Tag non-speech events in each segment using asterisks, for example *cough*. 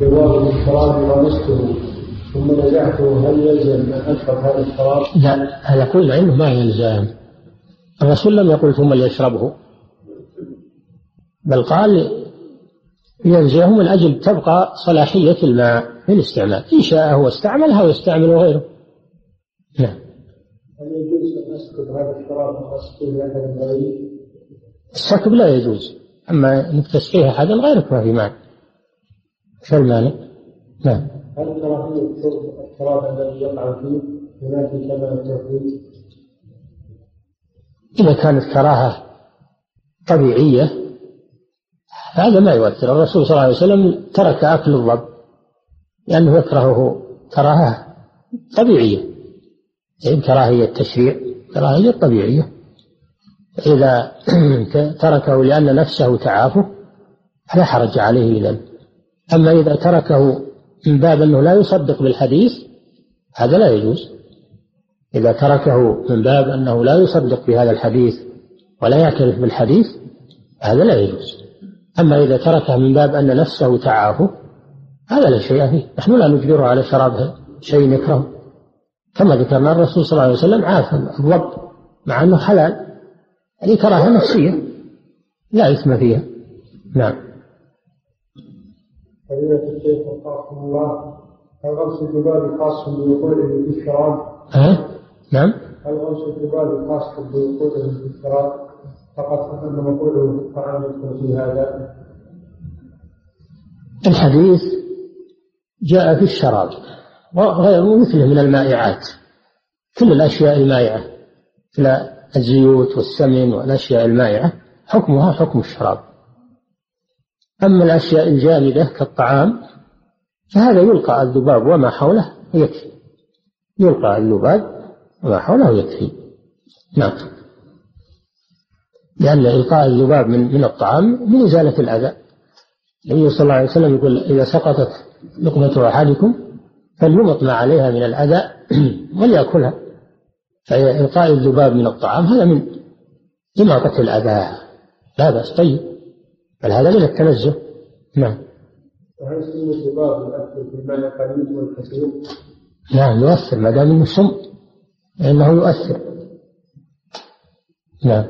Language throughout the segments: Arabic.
جواب الشراب غمسته ثم نزعته هل يلزم أن أشرب هذا الشراب؟ لا هذا كل علمه ما يلزم. الرسول لم يقل ثم ليشربه. بل قال ينزعه من أجل تبقى صلاحية الماء في الاستعمال. إن شاء هو استعملها ويستعمل غيره. نعم. هل يجوز أن أسكب هذا الشراب وأسقيه لأحد غيري؟ السكب لا يجوز. أما أنك تسقيه أحدا غيرك ما في مانع. شو المانع؟ نعم. هل كراهية شرب الشراب الذي يقع فيه هناك كما التوحيد؟ إذا كانت كراهة طبيعية هذا ما يؤثر. الرسول صلى الله عليه وسلم ترك أكل الضب لأنه يكرهه كراهة طبيعية. يعني كراهية تشريع كراهية طبيعية. إذا *clears throat* تركه لأن نفسه تعافه فلا حرج عليه إذا أما إذا تركه من باب أنه لا يصدق بالحديث هذا لا يجوز. إذا تركه من باب أنه لا يصدق بهذا الحديث ولا يعترف بالحديث هذا لا يجوز. أما إذا تركه من باب أن نفسه تعافه هذا لا شيء فيه. نحن لا نجبره على شراب شيء يكره كما ذكرنا الرسول صلى الله عليه وسلم عاف الضب مع أنه حلال. هذه كراهة نفسية لا إثم فيها. نعم. فضيلة الشيخ وفقكم الله هل غمس الذباب خاص بوقوعه في الشراب؟ ها؟ نعم هل غمس الذباب خاص بوقوعه في الشراب؟ فقط أن مقوله الطعام يدخل في هذا الحديث جاء في الشراب وغير مثله من المائعات كل الأشياء المائعة مثل الزيوت والسمن والأشياء المائعة حكمها حكم الشراب أما الأشياء الجامدة كالطعام فهذا يلقى الذباب وما حوله يكفي يلقى الذباب وما حوله يكفي نعم. لأن إلقاء الذباب من من الطعام من إزالة الأذى. النبي صلى الله عليه وسلم يقول إذا سقطت لقمة أحدكم فليمط ما عليها من الأذى *clears throat* وليأكلها. فإلقاء الذباب من الطعام هذا من إماطة الأذى. لا بأس. طيب. بل هذا من التنزه. نعم. وهل سن الذباب يؤثر في الماء القليل والكثير؟ نعم يؤثر ما دام انه سم فانه يؤثر. نعم.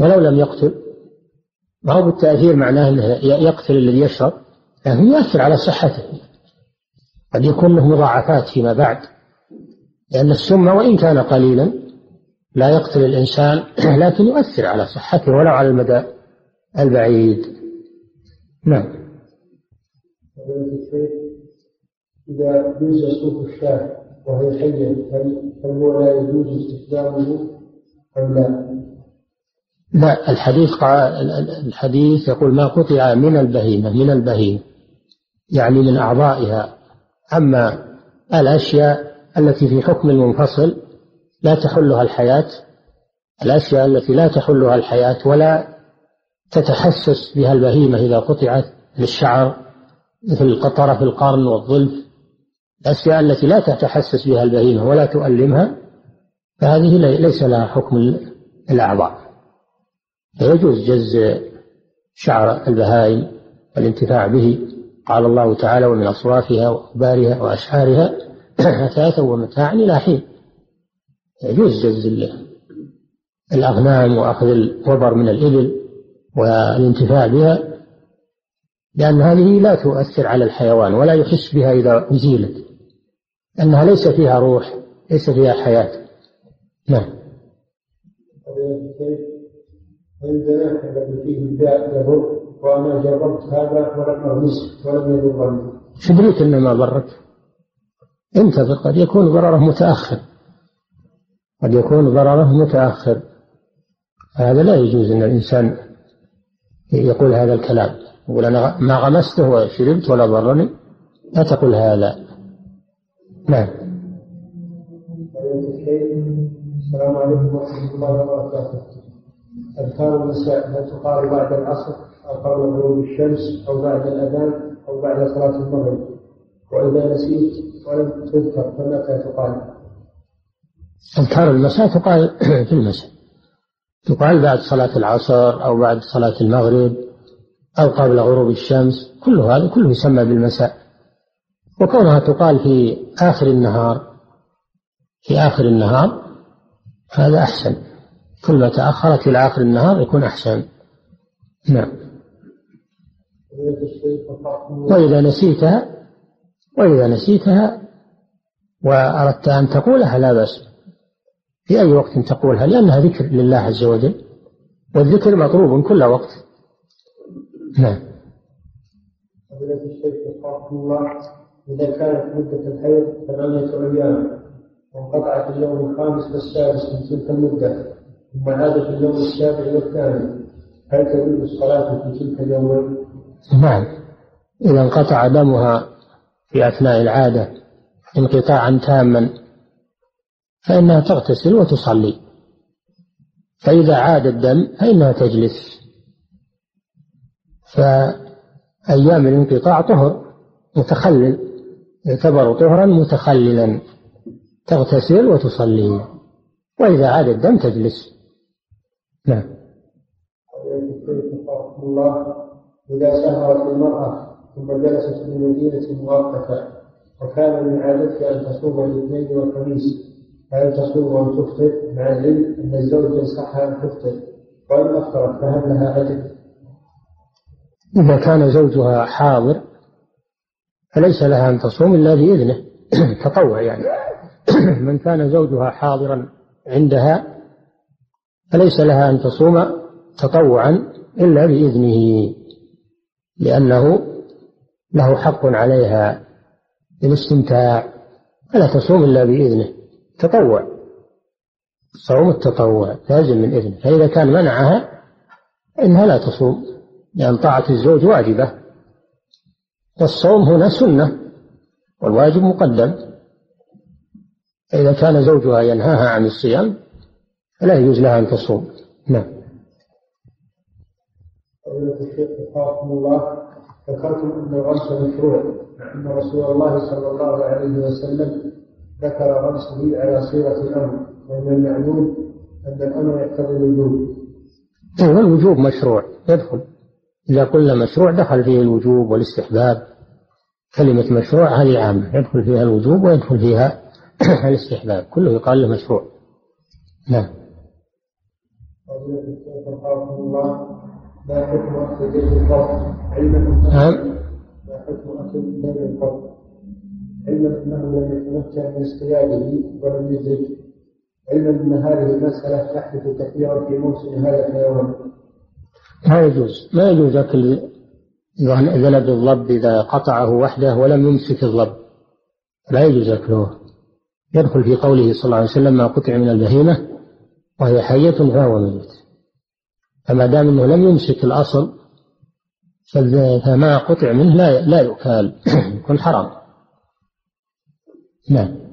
ولو لم يقتل. ما هو بالتأثير معناه أنه يقتل الذي يشرب؟ لكن يؤثر على صحته. قد يكون له مضاعفات فيما بعد. لأن السم وإن كان قليلا لا يقتل الإنسان *clears throat* لكن يؤثر على صحته ولو على المدى. البعيد. نعم. إذا جوز صوف الشاة وهي حية هل هو لا يجوز استخدامه أم لا؟ لا الحديث الحديث يقول ما قطع من البهيمة من البهيمة يعني من أعضائها. أما الأشياء التي في حكم المنفصل لا تحلها الحياة الأشياء التي لا تحلها الحياة ولا تتحسس بها البهيمة إذا قطعت للشعر مثل طرف القرن والظلف الأشياء التي لا تتحسس بها البهيمة ولا تؤلمها فهذه ليس لها حكم الأعضاء. فيجوز جز شعر البهائم والانتفاع به قال الله تعالى ومن أصوافها وأخبارها وأشعارها *clears throat* أثاثا ومتاعا إلى حين يجوز جز الأغنام وأخذ الوبر من الإبل والانتفاع بها لأن هذه لا تؤثر على الحيوان ولا يحس بها إذا أزيلت أنها ليس فيها روح ليس فيها حياة نعم الجناح الذي فيه يضر وأنا جربت هذا ولم ولم يضرني. شدريك إنه ما ضرك؟ انتظر قد يكون ضرره متأخر. قد يكون ضرره متأخر. هذا لا يجوز إن الإنسان يقول هذا الكلام. يقول أنا ما غمسته وشربت ولا ضرني. لا تقول هذا. نعم. السلام عليكم ورحمة الله وبركاته. أذكار المساء هل تقال بعد العصر أو قبل غروب الشمس أو بعد الأذان أو بعد صلاة المغرب وإذا نسيت ولم تذكر فمتى تقال؟ أذكار المساء تقال في المساء. تقال بعد صلاة العصر أو بعد صلاة المغرب أو قبل غروب الشمس كل هذا كله يسمى بالمساء. وكونها تقال في آخر النهار في آخر النهار هذا أحسن. كل ما تأخرت إلى آخر النهار يكون أحسن. نعم. وإذا نسيتها وإذا نسيتها وأردت أن تقولها لا بأس. في أي وقت تقولها لأنها ذكر لله عز وجل والذكر مطلوب كل وقت. نعم. إذا كانت مدة الحيض ثمانية أيام وانقطعت اليوم الخامس والسادس من تلك المدة ثم عادت اليوم السابع والثامن هل تجوز الصلاة في تلك اليومين؟ نعم. إذا انقطع دمها في أثناء العادة انقطاعا تاما فإنها تغتسل وتصلي. فإذا عاد الدم فإنها تجلس. فأيام الانقطاع طهر متخلل يعتبر طهرا متخللا. تغتسل وتصلي. وإذا عاد الدم تجلس. نعم. الله إذا سهرت المرأة ثم جلست في مدينة مؤقتة وكان من عادتها أن تصوم الاثنين والخميس. فهل تصوم وأن تفطر مع العلم أن الزوج ينصحها أن تفطر وإن أفطرت فهل لها أجر؟ إذا كان زوجها حاضر فليس لها أن تصوم إلا بإذنه. *clears throat* تطوع يعني. *clears throat* من كان زوجها حاضرا عندها فليس لها أن تصوم تطوعا إلا بإذنه. لأنه له حق عليها بالاستمتاع فلا تصوم إلا بإذنه. تطوع. صوم التطوع لازم من إذنه فإذا كان منعها إنها لا تصوم لأن طاعة الزوج واجبة. والصوم هنا سنة والواجب مقدم. فإذا كان زوجها ينهاها عن الصيام فلا يجوز لها أن تصوم. نعم. الشيخ الله ذكرتم أن الغمس مشروع أن رسول الله صلى الله عليه وسلم ذكر غمسه على صيغة الأمر ومن المعلوم أن الأمر يقتضي الوجوب. أيوة الوجوب مشروع يدخل. إذا قلنا مشروع دخل فيه الوجوب والاستحباب. كلمة مشروع هذه عامة يدخل فيها الوجوب ويدخل فيها *clears throat* الاستحباب. كله يقال له مشروع. نعم. ما حكم أخذ بيت القرض علما نعم. ما حكم أخذ القرض علما أنه لم يتمكن من اصطياده ولم يدرك علما أن هذه المسألة تحدث كثيرا في موسم هذا الحيوان ما يجوز ما يجوز أكل ذنب الضب إذا قطعه وحده ولم يمسك الضب لا يجوز أكله. يدخل في قوله صلى الله عليه وسلم ما قطع من البهيمة وهي حية فهو ميت. فما دام أنه لم يمسك الأصل فما قطع منه لا لا يؤكل. *clears throat* يكون حرام. نعم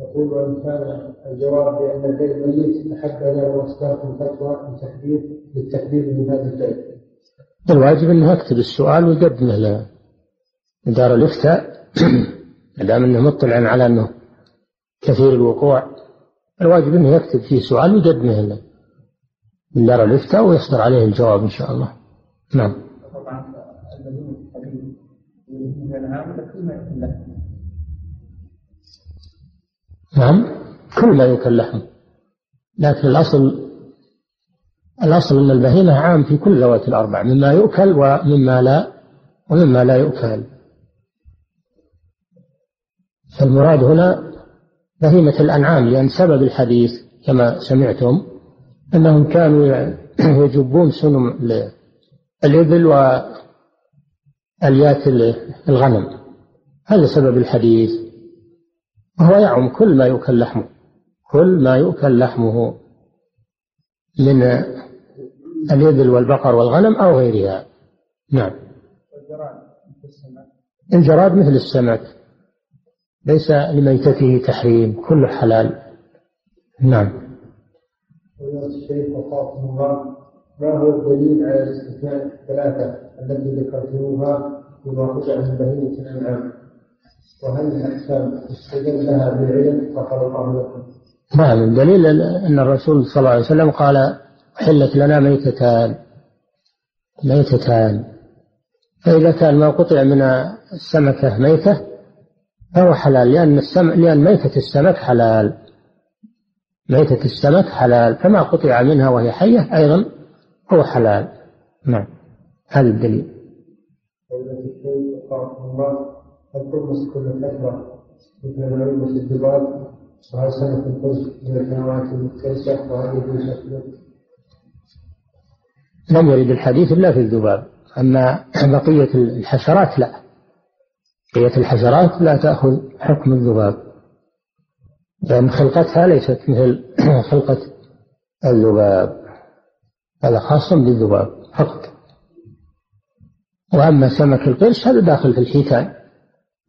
يقول وإن كان الجواب بأن الدين ميت أحب له واصدرت الفتوى بالتحديد بالتحديد من هذا الدين. الواجب أنه يكتب السؤال ويقدمه لدار الافتاء ما دام أنه مطلع على أنه كثير الوقوع الواجب أنه يكتب فيه سؤال ويقدمه له من دار الافتاء ويصدر عليه الجواب إن شاء الله. نعم. طبعا نعم؟ كل ما يؤكل لحم لكن الأصل الأصل أن البهيمة عام في كل ذوات الأربع مما يؤكل ومما لا ومما لا يؤكل. فالمراد هنا بهيمة الأنعام لأن سبب الحديث كما سمعتم أنهم كانوا يجبون سنم الإبل وأليات الغنم. هذا سبب الحديث. وهو يعم كل ما يؤكل لحمه كل ما يؤكل لحمه من الإبل والبقر والغنم أو غيرها. نعم. الجراد مثل السمك ليس لميتته تحريم كله حلال. نعم. الشيخ الله ما هو الدليل على الاستثناء الثلاثة التي ذكرتموها فيما قطع من بهيمة الأنعام؟ وهل الأحكام استدل لها بالعلم الله لكم؟ نعم الدليل أن الرسول صلى الله عليه وسلم قال حلت لنا ميتتان. ميتتان. فإذا كان ما قطع من السمكة ميتة فهو حلال لأن السمك لأن ميتة السمك حلال. ميتة السمك حلال. فما قطع منها وهي حية أيضا هو حلال. نعم. هذا الدليل. القرمس كل فترة مثل ما يلبس الذباب وهل سمك القرص من الحيوانات المفترسة وهل يجوز؟ لم يرد الحديث إلا في الذباب. أما بقية الحشرات لا. بقية الحشرات لا تأخذ حكم الذباب. لأن خلقتها ليست مثل *clears throat* خلقة الذباب. هذا خاص بالذباب فقط. وأما سمك القرش هذا داخل في الحيتان.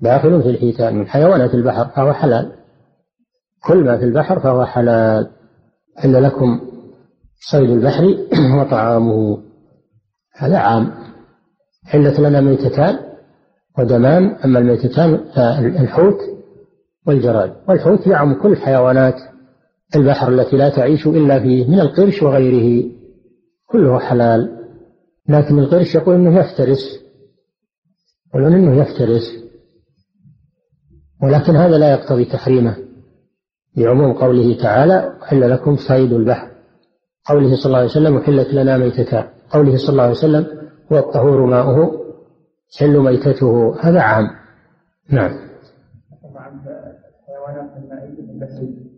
داخل في الحيتان من حيوانات البحر فهو حلال. كل ما في البحر فهو حلال. إلا لكم صيد البحر *clears throat* وطعامه. هذا عام. حلت لنا ميتتان ودمان أما الميتتان فالحوت والجراد. والحوت يعم كل حيوانات البحر التي لا تعيش إلا فيه من القرش وغيره. كله حلال. لكن القرش يقول إنه يفترس. يقولون إنه يفترس. ولكن هذا لا يقتضي تحريمه بعموم قوله تعالى أحل لكم صيد البحر. قوله صلى الله عليه وسلم أحلت لنا ميتتان قوله صلى الله عليه وسلم هو الطهور ماؤه حل ميتته. هذا عام. نعم. الحيوانات المائية التي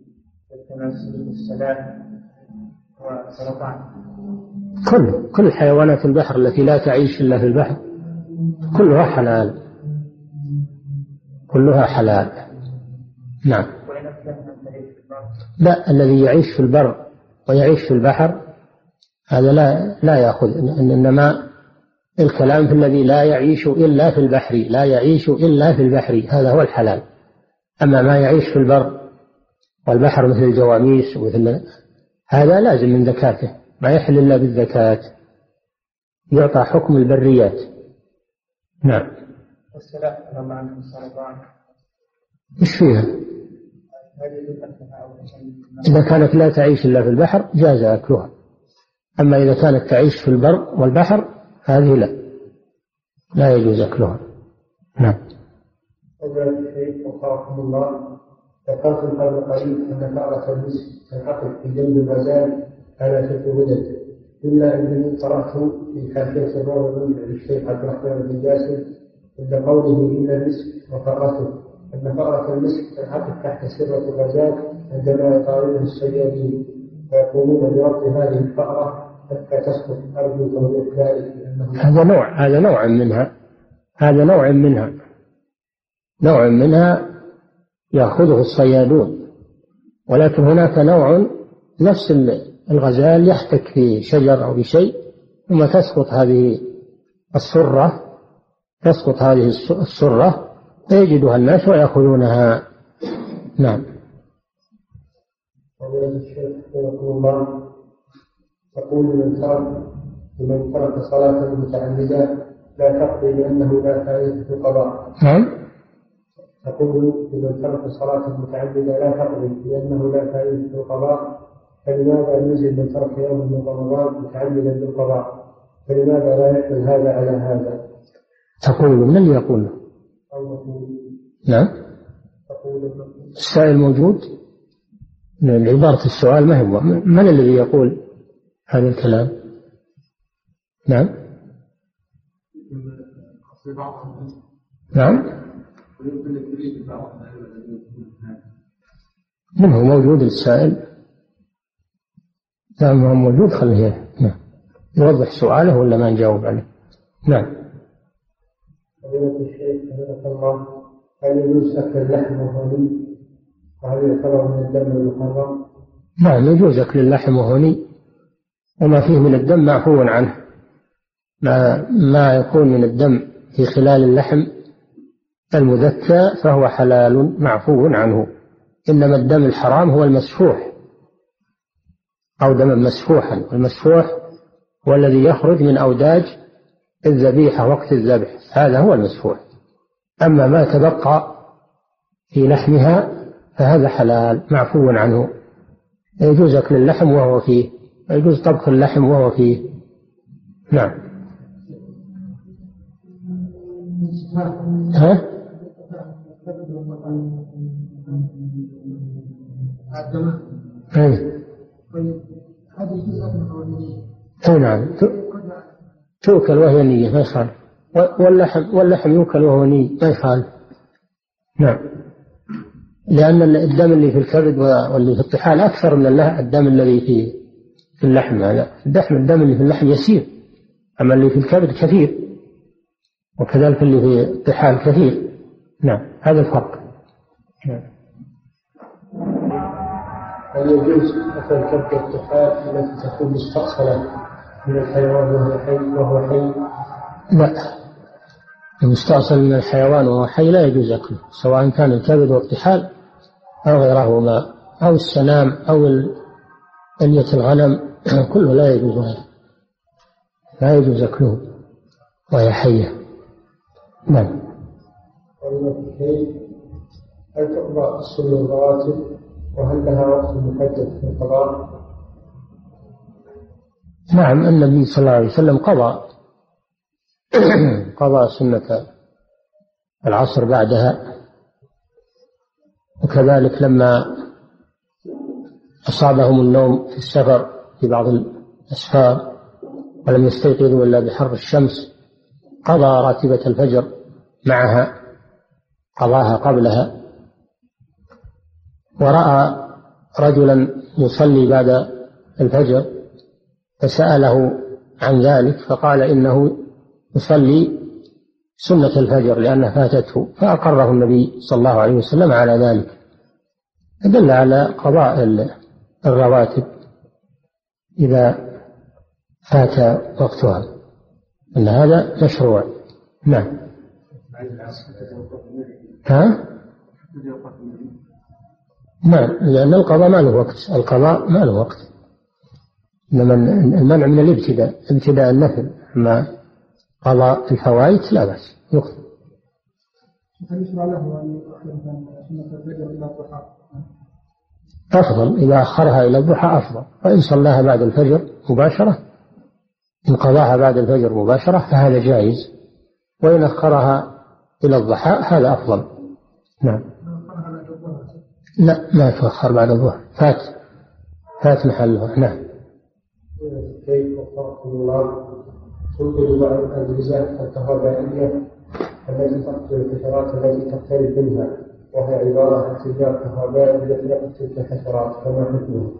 والسرطان كل كل حيوانات البحر التي لا تعيش إلا في البحر كلها حلال. كلها حلال. نعم. لا الذي يعيش في البر ويعيش في البحر هذا لا لا يأخذ إنما الكلام في الذي لا يعيش إلا في البحر لا يعيش إلا في البحر هذا هو الحلال. أما ما يعيش في البر والبحر مثل الجواميس ومثل هذا لازم من زكاته ما يحل إلا بالزكاة. يعطى حكم البريات. نعم. والسلام مع السرطان إيش فيها؟ إذا كانت لا تعيش إلا في البحر جاز أكلها. أما إذا كانت تعيش في البر والبحر هذه لا. لا يجوز أكلها. نعم. وفقكم الله. ذكرت قبل قليل أن فأرة المسك تنعقد في جنب المزاد على شكل ولد إلا أنني قرأت في حاشية الروضة للشيخ عبد الرحمن بن جاسم عند قوله إن المسك وفرته. أن فأرة المسك تنعقد تحت سرة الغزال عندما يقارنه الصيادين فيقومون بربط هذه الفأرة حتى تسقط أرجو توضيح ذلك هذا نوع هذا نوع منها. هذا نوع منها. نوع منها يأخذه الصيادون. ولكن هناك نوع نفس الغزال يحتك في شجر أو بشيء ثم تسقط هذه السرة تسقط هذه السرة فيجدها الناس ويأخذونها نعم الله تقول من ترك لمن ترك صلاة متعمدا لا تقضي لأنه لا فائدة في القضاء. نعم. تقول لمن ترك صلاة متعمدا لا تقضي لأنه لا فائدة في القضاء فلماذا نزل من ترك يوم من رمضان متعمدا بالقضاء فلماذا لا يحمل هذا على هذا تقول من يقول نعم. السائل موجود؟ عبارة السؤال ما هو من الذي يقول هذا الكلام؟ نعم. نعم. من هو موجود السائل؟ نعم هو موجود خليه نعم. يوضح سؤاله ولا ما نجاوب عليه؟ نعم. فضيلة الشيخ حفظك الله هل أكل اللحم وهو وهل يعتبر من الدم المحرم؟ نعم يجوز أكل اللحم وهو وما فيه من الدم معفو عنه. ما ما يكون من الدم في خلال اللحم المذكى فهو حلال معفو عنه. إنما الدم الحرام هو المسفوح أو دما مسفوحا. والمسفوح هو الذي يخرج من أوداج الذبيحة وقت الذبح هذا هو المسفوح. أما ما تبقى في لحمها فهذا حلال معفو عنه. يجوز أكل اللحم وهو فيه يجوز طبخ اللحم وهو فيه. نعم. ها؟ اي أي نعم. تؤكل وهي نية ما يخالف واللحم واللحم يؤكل وهو نية ما يخالف نعم. لأن الدم اللي في الكبد واللي في الطحال أكثر من الدم الذي في في اللحم. هذا الدحم الدم اللي في اللحم يسير. أما اللي في الكبد كثير. وكذلك اللي في الطحال كثير. نعم. هذا الفرق. نعم. هل يجوز أكل كبد الطحال التي تكون مستأصلة؟ من الحيوان وهو حي وهو حي؟ لا. المستأصل من الحيوان وهو حي لا يجوز أكله سواء كان الكبد والطحال أو غيرهما أو السنام أو ألية الغنم *clears throat* كله لا يجوز هذا لا يجوز أكله وهي حية. نعم. هل تقضى السنة الرواتب وهل لها وقت محدد في القضاء؟ نعم النبي صلى الله عليه وسلم قضى. *clears throat* قضى سنة العصر بعدها. وكذلك لما أصابهم النوم في السفر في بعض الأسفار ولم يستيقظوا إلا بحر الشمس قضى راتبة الفجر معها قضاها قبلها. ورأى رجلا يصلي بعد الفجر. فسأله عن ذلك فقال إنه يصلي سنة الفجر لأنها فاتته فأقره النبي صلى الله عليه وسلم على ذلك. دل على قضاء الرواتب إذا فات وقتها. أن هذا مشروع. نعم. ها؟ نعم لأن القضاء ما له وقت. القضاء ما له وقت. إنما المنع من الابتداء ابتداء النفل. أما قضاء الفوائت لا بأس يقضي؟ أفضل إذا أخرها إلى الضحى أفضل. وإن صلاها بعد الفجر مباشرة إن قضاها بعد الفجر مباشرة فهذا جائز. وإن أخرها إلى الضحى هذا أفضل. نعم. لا ما تؤخر بعد الظهر فات فات محلها. نعم. كيف وفقكم الله توجد بعض الأجهزة الكهربائية التي تقتل الحشرات التي تقترب منها وهي عبارة عن سجار كهربائي التي يقتل تلك الحشرات فما حكمه؟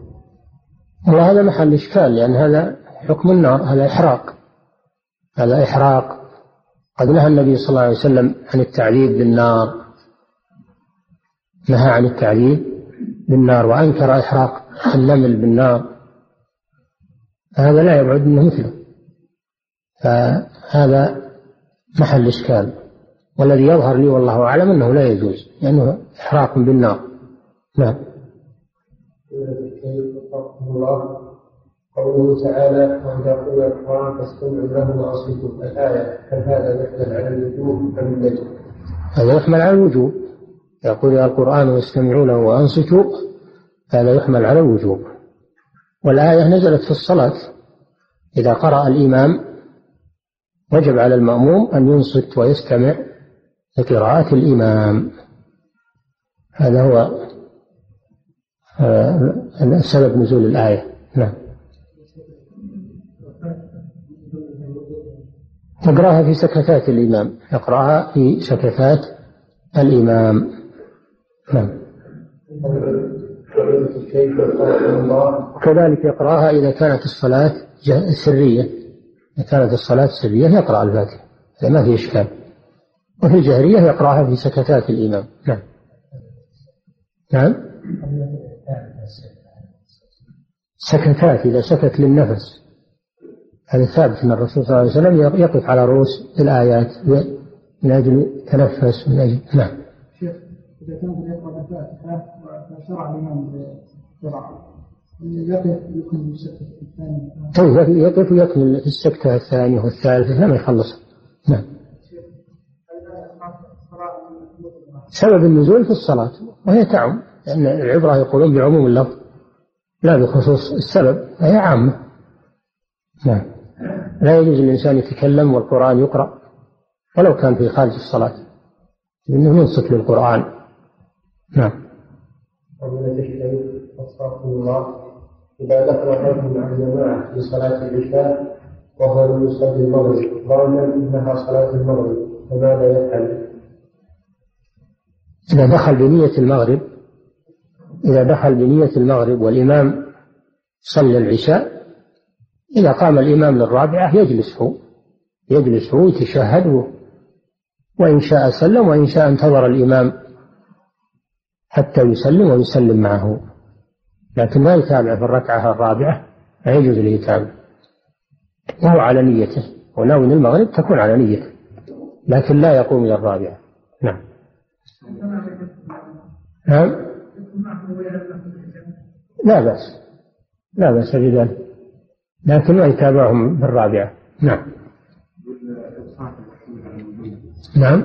والله هذا محل إشكال لأن هذا حكم النار هذا إحراق. هذا إحراق. قد نهى النبي صلى الله عليه وسلم عن التعذيب بالنار. نهى عن التعذيب بالنار وأنكر إحراق النمل بالنار. هذا لا يبعد منه مثله. فهذا محل إشكال. والذي يظهر لي والله أعلم أنه لا يجوز لأنه إحراق بالنار. نعم. الله قوله تعالى وإذا قرئ القرآن فاستمعوا له وأنصتوا الآية هل هذا يحمل على الوجوب أم الندب؟ هذا يحمل على الوجوب. إذا قرئ القرآن واستمعوا له وأنصتوا. هذا يحمل على الوجوب. والآية نزلت في الصلاة. إذا قرأ الإمام وجب على المأموم أن ينصت ويستمع لقراءة الإمام. هذا هو آه، سبب نزول الآية. نعم. تقرأها في سكتات الإمام. يقرأها في سكتات الإمام. نعم. كذلك يقرأها إذا كانت الصلاة سرية. إذا كانت الصلاة سرية يقرأ الفاتحة ما في إشكال. وفي الجهرية يقرأها في سكتات الإمام. نعم. نعم. سكتات إذا سكت للنفس. هذا ثابت أن الرسول صلى الله عليه وسلم يقف على رؤوس الآيات من أجل تنفس من أجل نعم. شيخ إذا كان يقرأ الفاتحة وشرع الإمام طيب يقف ويكمل السكتة الثانية والثالثة لما يخلص. نعم. سبب النزول في الصلاة وهي تعم لأن العبرة يقولون بعموم اللفظ لا بخصوص السبب فهي عامة. نعم. لا يجوز للإنسان يتكلم والقرآن يقرأ ولو كان في خارج الصلاة انه ينصت للقرآن. نعم. الله. إذا دخل الرجل مع الجماعة في صلاة العشاء وهو يصلي المغرب. ظنا أنها صلاة المغرب فماذا يفعل؟ إذا دخل بنية المغرب إذا دخل بنية المغرب والإمام صلى العشاء إذا قام الإمام للرابعة يجلس هو يجلس هو يتشهد وإن شاء سلم وإن شاء انتظر الإمام حتى يسلم ويسلم معه. لكن ما يتابع في الركعة الرابعة لا يجوز له يتابع. وهو على نيته. وناوي المغرب تكون على نيته. لكن لا يقوم إلى الرابعة. نعم. نعم. لا بأس. لا بأس بذلك لكن ما يتابعهم بالرابعة نعم. نعم.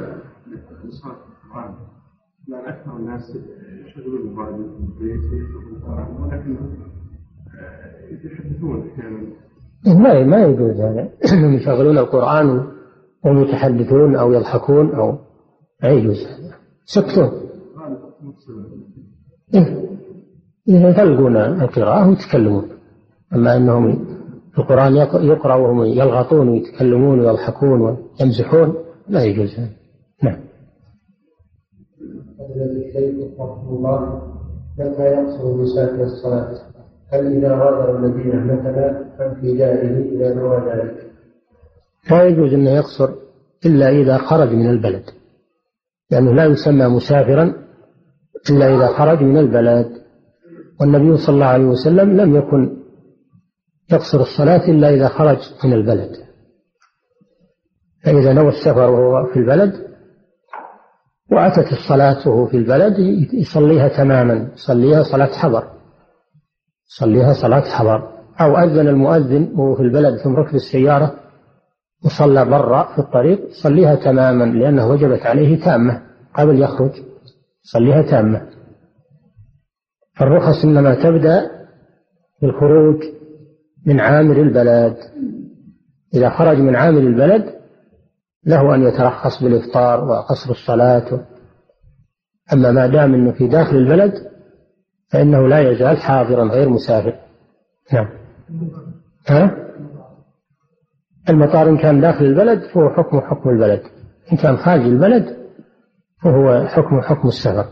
ولكن يتحدثون أحيانا. ما ما يجوز هذا. انهم *clears throat* يشغلون القرآن وهم يتحدثون أو يضحكون أو لا يجوز هذا. سكتون إيه. يفلقون القراءة ويتكلمون. أما أنهم القرآن يقرأ وهم يلغطون ويتكلمون ويضحكون ويمزحون لا يجوز هذا. نعم. الشيخ رحمه الله؟ متى يقصر الصلاة؟ هل إذا غادر المدينة مثلا أم في داره نوى ذلك؟ لا يجوز أنه يقصر إلا إذا خرج من البلد. لأنه لا يسمى مسافرا إلا إذا خرج من البلد. والنبي صلى الله عليه وسلم لم يكن يقصر الصلاة إلا إذا خرج من البلد. فإذا نوى السفر وهو في البلد وأتت الصلاة وهو في البلد يصليها تماما يصليها صلاة حضر. يصليها صلاة حضر. أو أذن المؤذن وهو في البلد ثم ركب السيارة وصلى برا في الطريق صليها تماما لأنه وجبت عليه تامة قبل يخرج. صليها تامة. فالرخص إنما تبدأ بالخروج من عامل البلد. إذا خرج من عامل البلد له أن يترخص بالإفطار وقصر الصلاة. أما ما دام أنه في داخل البلد فإنه لا يزال حاضرا غير مسافر. نعم. ها؟ المطار إن كان داخل البلد فهو حكم حكم البلد. إن كان خارج البلد فهو حكم حكم السفر.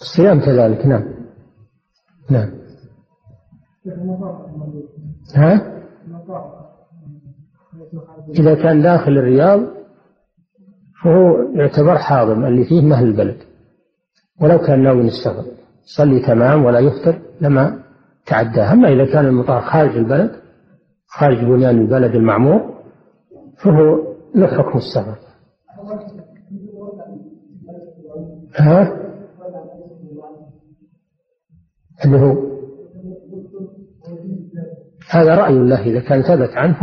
الصيام كذلك نعم. نعم. ها؟ إذا كان داخل الرياض فهو يعتبر حاضر اللي فيه مهل البلد. ولو كان ناوي السفر صلي تمام ولا يفطر لما تعدى. أما إذا كان المطار خارج البلد خارج بنيان البلد المعمور فهو له حكم السفر. ها؟ اللي هو هذا رأي الله إذا كان ثبت عنه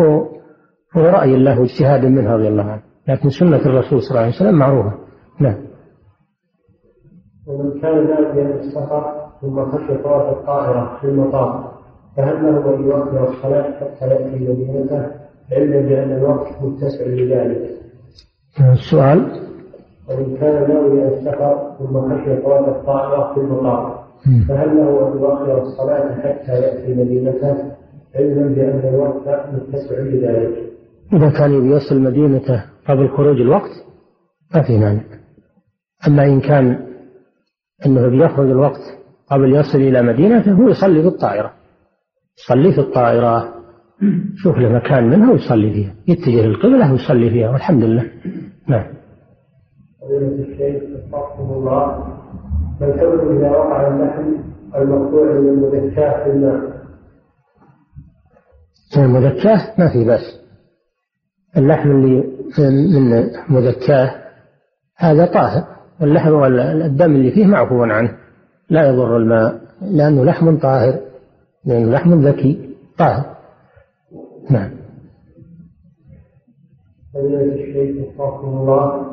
هو رأي الله واجتهاد منه رضي الله عنه لكن سنة الرسول صلى الله عليه وسلم معروفة نعم ومن كان ناديا السفر ثم خشي طواف الطائرة في المطار فهل له أن يؤخر الصلاة حتى يأتي مدينته علما بأن الوقت متسع لذلك؟ السؤال وإن كان ناوي السفر ثم خشي طواف الطائرة في المطار فهل له أن يؤخر الصلاة حتى يأتي مدينته علما بأن الوقت متسع لذلك؟ إذا كان يصل مدينته قبل خروج الوقت ما في مانع. أما إن كان أنه بيخرج الوقت قبل يصل إلى مدينته هو يصلي في الطائرة. يصلي في الطائرة شوف له مكان منها ويصلي فيها. يتجه للقبلة ويصلي فيها والحمد لله. نعم. فضيلة الشيخ وفقكم الله ما الحكم إذا وقع اللحم المقطوع من المذكاة في الماء؟ المذكاة ما في بأس. اللحم اللي من مذكاه هذا طاهر واللحم والدم اللي فيه معفو عنه لا يضر الماء لأنه لحم طاهر لأنه لحم ذكي طاهر. نعم. فضيلة الشيخ وفقكم الله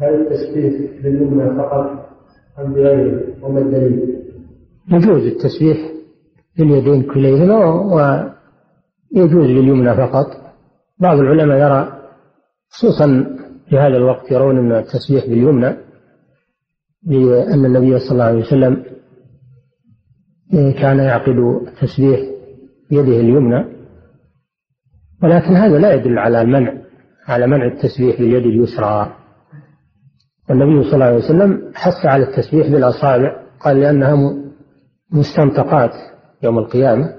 هل التسبيح باليمنى فقط أم بغيره وما الدليل؟ يجوز التسبيح باليدين كليهما ويجوز باليمنى فقط. بعض العلماء يرى خصوصا في هذا الوقت يرون أن التسبيح باليمنى لأن النبي صلى الله عليه وسلم كان يعقد تسبيح يده اليمنى ولكن هذا لا يدل على المنع على منع التسبيح باليد اليسرى. والنبي صلى الله عليه وسلم حث على التسبيح بالأصابع قال لأنها مستنطقات يوم القيامة.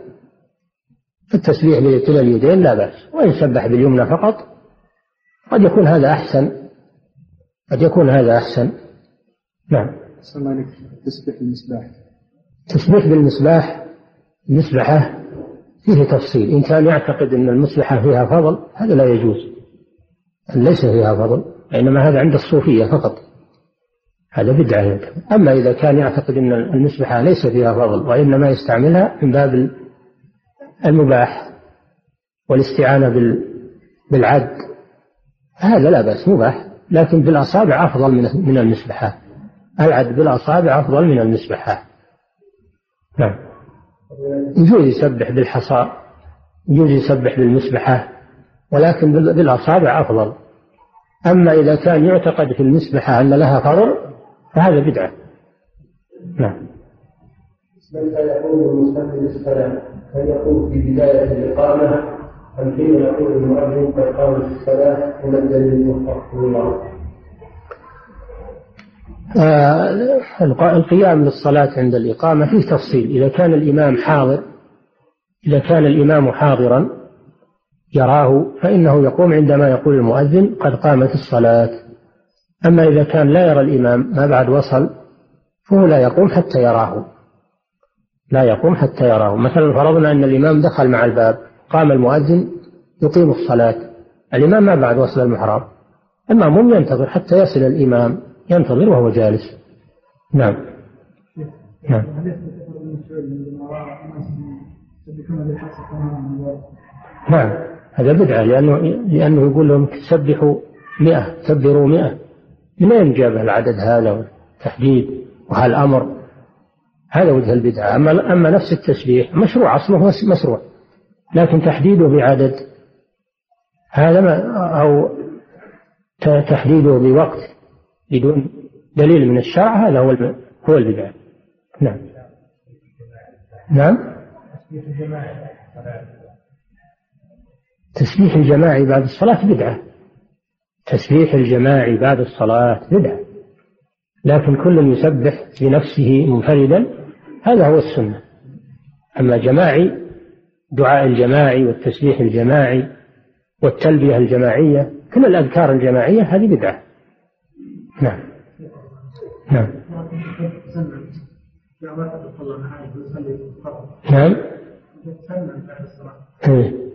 التسبيح بكلا اليدين لا بأس وإن سبح باليمنى فقط. قد يكون هذا أحسن قد يكون هذا أحسن. نعم. عليك تسبيح المصباح تسبيح بالمصباح مسبحة فيه تفصيل. إن كان يعتقد أن المصبحة فيها فضل هذا لا يجوز. ليس فيها فضل إنما هذا عند الصوفية فقط. هذا بدعة. أما إذا كان يعتقد أن المسبحة ليس فيها فضل وإنما يستعملها من باب المباح والاستعانة بالعد هذا لا بأس مباح لكن بالأصابع أفضل من المسبحة. العد بالأصابع أفضل من المسبحة. نعم. يجوز يسبح بالحصى يجوز يسبح بالمسبحة ولكن بالأصابع أفضل. أما إذا كان يعتقد في المسبحة أن لها فضل فهذا بدعة. نعم. متى يقول هل يقول في بداية الإقامة أم حين يقول المؤذن قد قامت الصلاة من الدليل المختص الله؟ آه القيام للصلاة عند الإقامة فيه تفصيل. إذا كان الإمام حاضر إذا كان الإمام حاضرا يراه فإنه يقوم عندما يقول المؤذن قد قامت الصلاة. أما إذا كان لا يرى الإمام ما بعد وصل فهو لا يقوم حتى يراه. لا يقوم حتى يراه. مثلا فرضنا أن الإمام دخل مع الباب قام المؤذن يقيم الصلاة. الإمام ما بعد وصل المحراب المأموم ينتظر حتى يصل الإمام ينتظر وهو جالس. نعم. نعم. نعم. هذا بدعة لأنه لأنه يقول لهم سبحوا مئة كبروا مئة. من أين جاب العدد هذا والتحديد وهالأمر هذا وجه البدعة. أما أما نفس التسبيح مشروع أصله مشروع. لكن تحديده بعدد هذا ما أو تحديده بوقت بدون دليل من الشرع هذا هو هو البدعة. نعم. نعم؟ تسبيح الجماعي بعد الصلاة بدعة. تسبيح الجماعي بعد الصلاة بدعة. لكن كل يسبح بنفسه منفردا هذا هو السنة. أما جماعي دعاء الجماعي والتسبيح الجماعي والتلبية الجماعية كل الأذكار الجماعية هذه بدعة. نعم. نعم. نعم. إيه.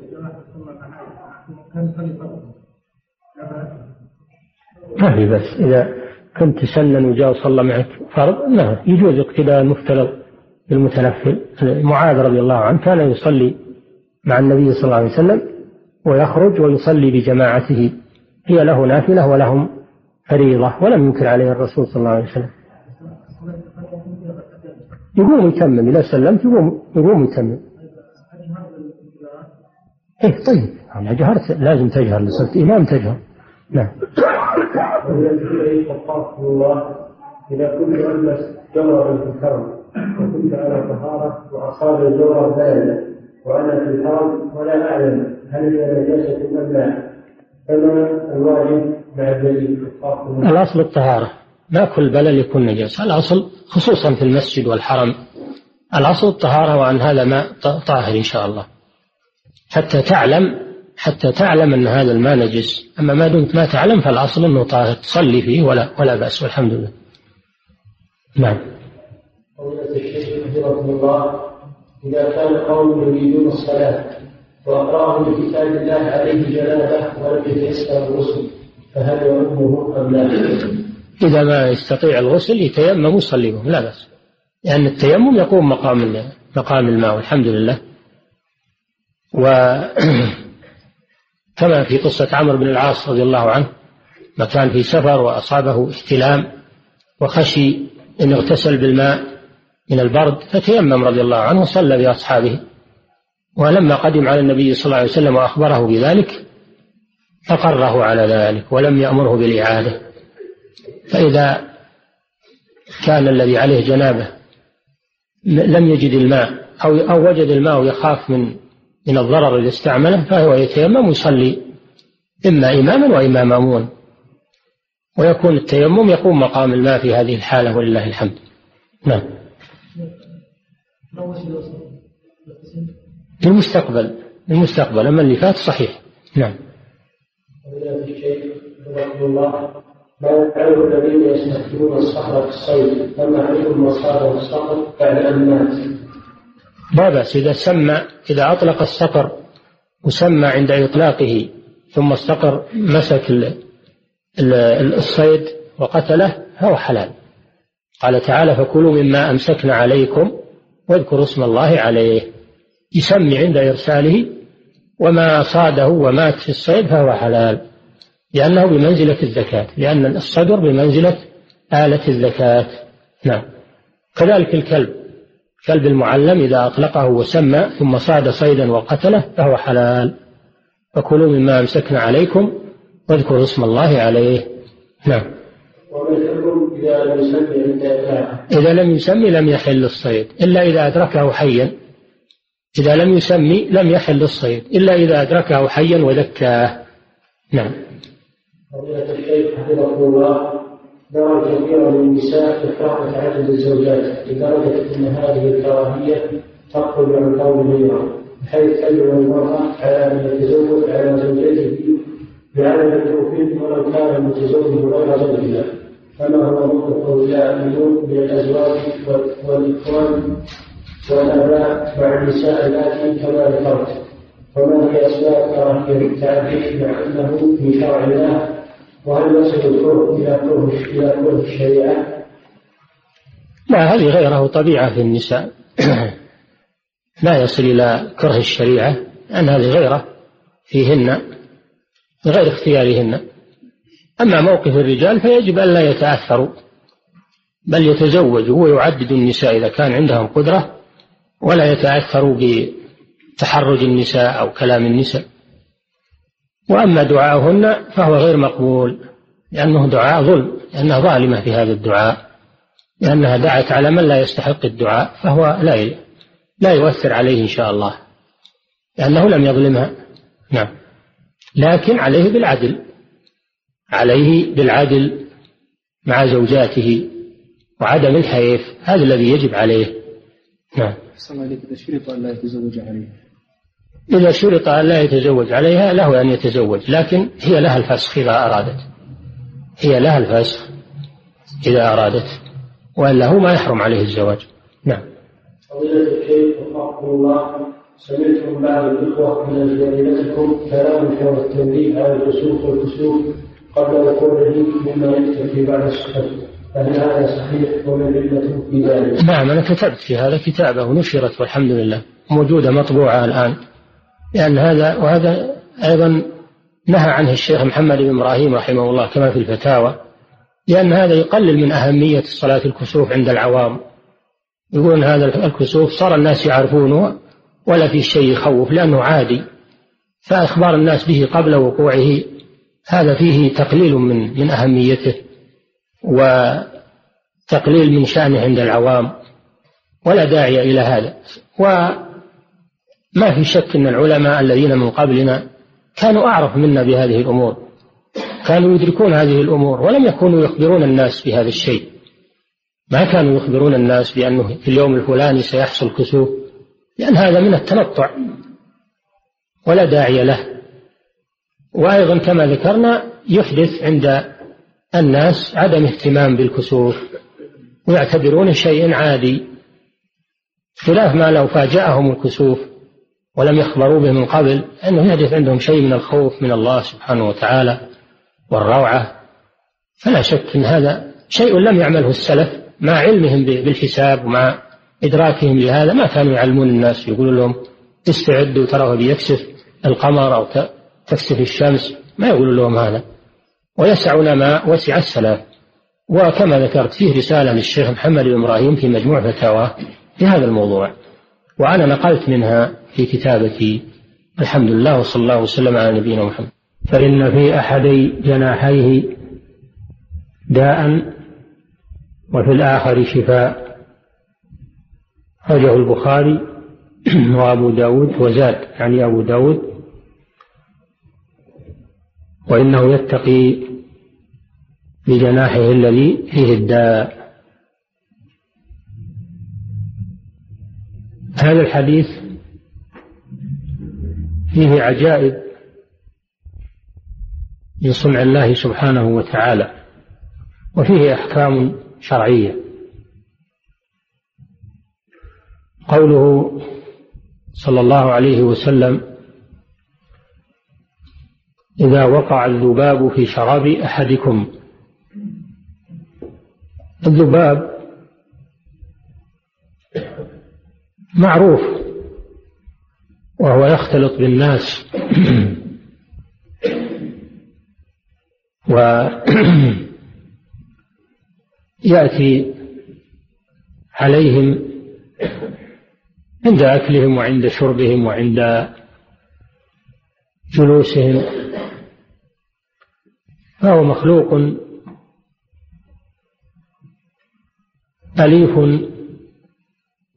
ما في بس إذا كنت تسنن وجاء وصلى معك فرض نعم يجوز اقتداء المفترض. بالمتنفل معاذ رضي الله عنه كان يصلي مع النبي صلى الله عليه وسلم ويخرج ويصلي بجماعته. هي له نافلة ولهم فريضة ولم ينكر عليه الرسول صلى الله عليه وسلم. يقوم يتمم إذا سلمت يقوم يقوم يتمم. إيه طيب. أنا جهرت لازم تجهر لصرت إمام تجهر. نعم. إذا كنت ألبس جمرة في الكرم. وكنت على طهارة وأصاب الجمرة باردة وأنا في الحرم ولا أعلم هل هي نجاسة أم لا. فما الواجب مع الدليل الأصل الطهارة. ما كل بلل يكون نجاسة. الأصل خصوصا في المسجد والحرم. الأصل الطهارة وعن هذا ماء طاهر إن شاء الله. حتى تعلم حتى تعلم أن هذا الماء نجس. أما ما دمت ما تعلم فالأصل أنه طاهر. تصلي فيه ولا ولا بأس والحمد لله. نعم. الله إذا كان قوم يريدون الصلاة وأقرأهم بكتاب الله عليه جنابة ولم يتيسر الغسل فهل يؤمه أم لا؟ إذا ما يستطيع الغسل يتيمم ويصلي بهم لا بأس لأن التيمم يقوم مقام مقام الماء والحمد لله و *clears throat* كما في قصة عمرو بن العاص رضي الله عنه ما كان في سفر وأصابه احتلام وخشي أن يغتسل بالماء من البرد فتيمم رضي الله عنه وصلى بأصحابه. ولما قدم على النبي صلى الله عليه وسلم وأخبره بذلك أقره على ذلك ولم يأمره بالإعادة. فإذا كان الذي عليه جنابة لم يجد الماء أو أو وجد الماء ويخاف من من الضرر إذا استعمله فهو يتيمم ويصلي. إما إماما وإما مأمون. ويكون التيمم يقوم مقام الماء في هذه الحالة ولله الحمد. نعم. للمستقبل للمستقبل. أما اللي فات صحيح. نعم. الذين يستخدمون في الصيد عليهم الصخر بعد أن لا بأس إذا سمى إذا أطلق الصقر وسمى عند إطلاقه ثم الصقر مسك الصيد وقتله فهو حلال. قال تعالى فكلوا مما أمسكنا عليكم واذكروا اسم الله عليه. يسمي عند إرساله وما صاده ومات في الصيد فهو حلال لأنه بمنزلة الزكاة لأن الصدر بمنزلة آلة الزكاة. نعم. كذلك الكلب كلب المعلم إذا أطلقه وسمى ثم صاد صيدا وقتله فهو حلال. فكلوا مما أمسكنا عليكم واذكروا اسم الله عليه. نعم. إذا لم يسمي إذا لم يسمي لم يحل الصيد إلا إذا أدركه حيا. إذا لم يسمي لم يحل الصيد إلا إذا أدركه حيا وذكاه. نعم. فضيلة الشيخ حفظه الله نرى كثيرا من النساء إكراه تعدد الزوجات لدرجة أن هذه الكراهية تخرج عن قول غيرها بحيث تدعو المرأة على أن يتزوج على زوجته بعدم التوفيق ولو كان المتزوج غير زوجها. كما هو موقف الجاهلون من الأزواج والإخوان والآباء مع النساء التي كما ذكرت. وما هي أسباب كراهية التعدد مع أنه في شرع الله؟ وهل يصل الكره إلى كره إلى كره الشريعة؟ لا هذه غيره طبيعة في النساء. *clears throat* لا يصل إلى كره الشريعة لأن هذه غيرة فيهن غير اختيارهن. أما موقف الرجال فيجب أن لا يتأثروا بل يتزوجوا ويعدد النساء إذا كان عندهم قدرة ولا يتأثروا بتحرج النساء أو كلام النساء. وأما دعاؤهن فهو غير مقبول لأنه دعاء ظلم لأنها ظالمة في هذا الدعاء لأنها دعت على من لا يستحق الدعاء فهو لا لا يؤثر عليه إن شاء الله لأنه لم يظلمها. نعم. لكن عليه بالعدل. عليه بالعدل مع زوجاته وعدم الحيف هذا الذي يجب عليه. نعم. إذا شرط أن لا يتزوج عليها إذا شرط أن لا يتزوج عليها له أن يتزوج لكن هي لها الفسخ إذا أرادت. هي لها الفسخ إذا أرادت وإلا هو ما يحرم عليه الزواج. نعم. فضيلة الشيخ وفقكم الله سمعت من بعض الإخوة من جريمتكم كلام حول التنبيه على الكسوف والكسوف قبل وقوعه مما يكتب في بعض الصحف. فهل هذا صحيح وما العلة في ذلك؟ نعم أنا كتبت في هذا كتابة ونشرت والحمد لله. موجودة مطبوعة الآن. لأن هذا وهذا أيضا نهى عنه الشيخ محمد بن إبراهيم رحمه الله كما في الفتاوى لأن هذا يقلل من أهمية صلاة الكسوف عند العوام. يقولون هذا الكسوف صار الناس يعرفونه ولا في شيء يخوف لأنه عادي. فإخبار الناس به قبل وقوعه هذا فيه تقليل من من أهميته وتقليل من شأنه عند العوام ولا داعي إلى هذا. وما في شك أن العلماء الذين من قبلنا كانوا أعرف منا بهذه الأمور كانوا يدركون هذه الأمور ولم يكونوا يخبرون الناس بهذا الشيء. ما كانوا يخبرون الناس بأنه في اليوم الفلاني سيحصل كسوف لأن هذا من التنطع ولا داعي له. وأيضا كما ذكرنا يحدث عند الناس عدم اهتمام بالكسوف ويعتبرونه شيء عادي خلاف ما لو فاجأهم الكسوف ولم يخبروا به من قبل أنه يحدث عندهم شيء من الخوف من الله سبحانه وتعالى والروعة. فلا شك أن هذا شيء لم يعمله السلف مع علمهم بالحساب ومع إدراكهم لهذا ما كانوا يعلمون الناس يقولون لهم استعدوا ترى بيكسف القمر أو تكسف الشمس ما يقولون لهم هذا. ويسعنا ما وسع السلف وكما ذكرت فيه رسالة للشيخ محمد بن إبراهيم في مجموع فتاواه في هذا الموضوع. وأنا نقلت منها في كتابتي الحمد لله وصلى الله وسلم على نبينا محمد. فإن في أحدي جناحيه داء وفي الآخر شفاء. أخرجه البخاري وأبو داود وزاد يعني أبو داود. وإنه يتقي بجناحه الذي فيه الداء. هذا الحديث فيه عجائب من صنع الله سبحانه وتعالى وفيه أحكام شرعية. قوله صلى الله عليه وسلم إذا وقع الذباب في شراب أحدكم. الذباب معروف وهو يختلط بالناس. ويأتي عليهم عند أكلهم وعند شربهم وعند جلوسهم. فهو مخلوق. أليف.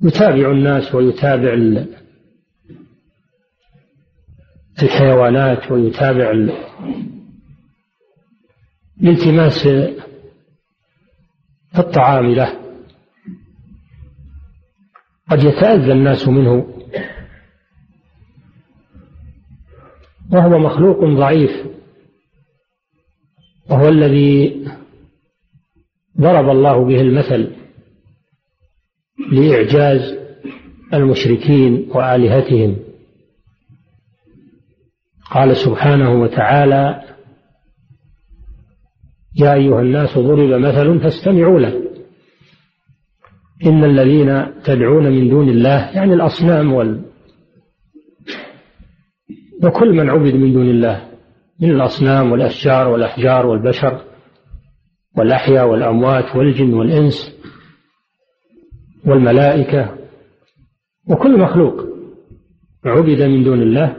يتابع الناس ويتابع الحيوانات ويتابع الالتماس الطعام له. قد يتأذى الناس منه. وهو مخلوق ضعيف. وهو الذي ضرب الله به المثل لإعجاز المشركين وآلهتهم. قال سبحانه وتعالى يا أيها الناس ضرب مثل فاستمعوا له. إن الذين تدعون من دون الله يعني الأصنام وال وكل من عبد من دون الله من الأصنام والأشجار والأحجار والبشر والأحياء والأموات والجن والإنس والملائكة وكل مخلوق عبد من دون الله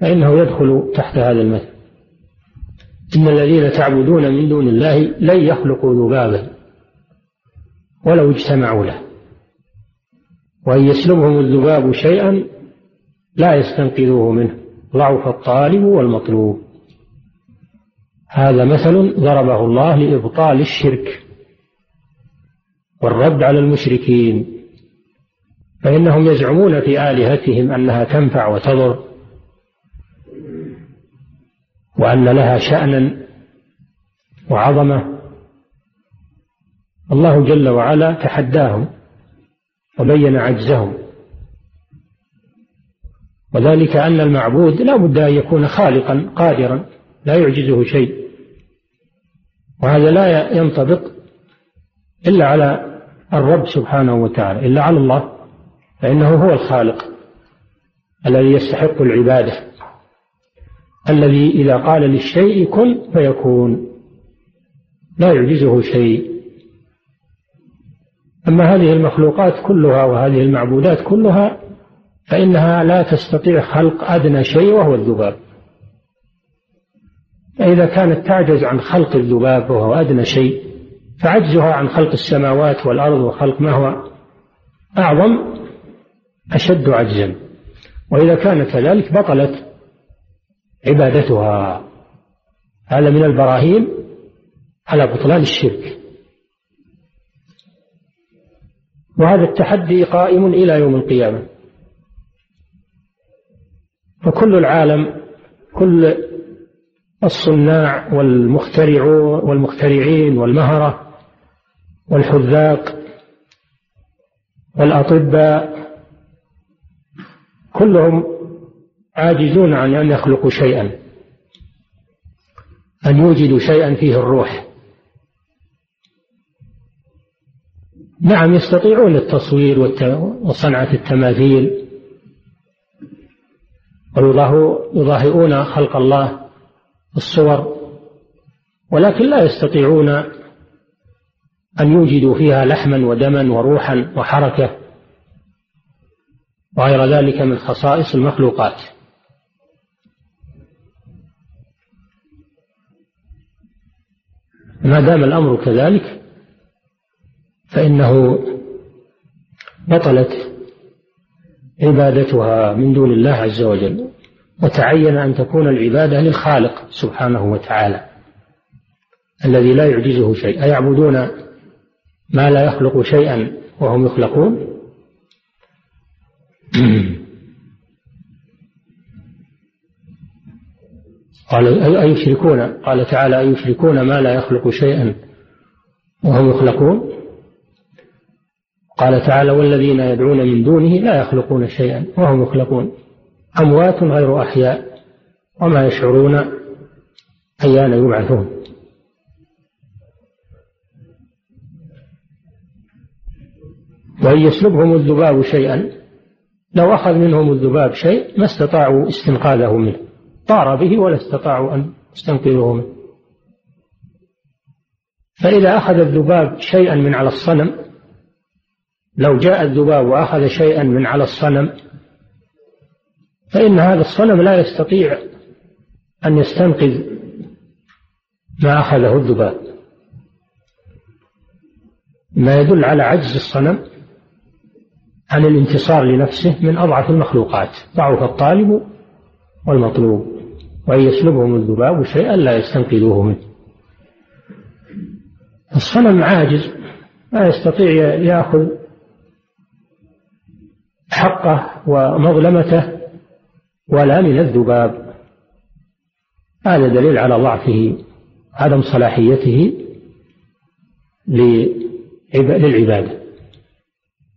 فإنه يدخل تحت هذا المثل. إن الذين تعبدون من دون الله لن يخلقوا ذبابا ولو اجتمعوا له. وإن يسلبهم الذباب شيئا لا يستنقذوه منه. ضعف الطالب والمطلوب. هذا مثل ضربه الله لإبطال الشرك والرد على المشركين فإنهم يزعمون في آلهتهم أنها تنفع وتضر وأن لها شأنا وعظمة. الله جل وعلا تحداهم وبين عجزهم وذلك أن المعبود لا بد أن يكون خالقا قادرا لا يعجزه شيء. وهذا لا ينطبق إلا على الرب سبحانه وتعالى إلا على الله فإنه هو الخالق الذي يستحق العبادة الذي إذا قال للشيء كن فيكون لا يعجزه شيء. أما هذه المخلوقات كلها وهذه المعبودات كلها فإنها لا تستطيع خلق أدنى شيء وهو الذباب. فإذا كانت تعجز عن خلق الذباب وهو أدنى شيء فعجزها عن خلق السماوات والأرض وخلق ما هو أعظم أشد عجزا. وإذا كان كذلك بطلت عبادتها. هذا من البراهين على بطلان الشرك. وهذا التحدي قائم إلى يوم القيامة. فكل العالم كل الصناع والمخترعون والمخترعين والمهرة والحذاق والأطباء كلهم عاجزون عن أن يخلقوا شيئا أن يوجدوا شيئا فيه الروح. نعم يستطيعون التصوير وصنعة التماثيل ويضاهئون خلق الله. الصور ولكن لا يستطيعون أن يوجدوا فيها لحما ودما وروحا وحركة وغير ذلك من خصائص المخلوقات. ما دام الأمر كذلك فإنه بطلت عبادتها من دون الله عز وجل. وتعين أن تكون العبادة للخالق سبحانه وتعالى الذي لا يعجزه شيء. أيعبدون ما لا يخلق شيئا وهم يخلقون؟ قال أيشركون قال تعالى أيشركون ما لا يخلق شيئا وهم يخلقون؟ قال تعالى والذين يدعون من دونه لا يخلقون شيئا وهم يخلقون. أموات غير أحياء وما يشعرون أيان يبعثون. وإن يسلبهم الذباب شيئا لو أخذ منهم الذباب شيء ما استطاعوا استنقاذه منه. طار به ولا استطاعوا أن يستنقذوه منه. فإذا أخذ الذباب شيئا من على الصنم لو جاء الذباب وأخذ شيئا من على الصنم فإن هذا الصنم لا يستطيع أن يستنقذ ما أخذه الذباب. ما يدل على عجز الصنم عن الانتصار لنفسه من أضعف المخلوقات. ضعف الطالب والمطلوب. وأن يسلبهم الذباب شيئا لا يستنقذوه منه. الصنم عاجز لا يستطيع يأخذ حقه ومظلمته ولا من الذباب. هذا دليل على ضعفه عدم صلاحيته للعبادة.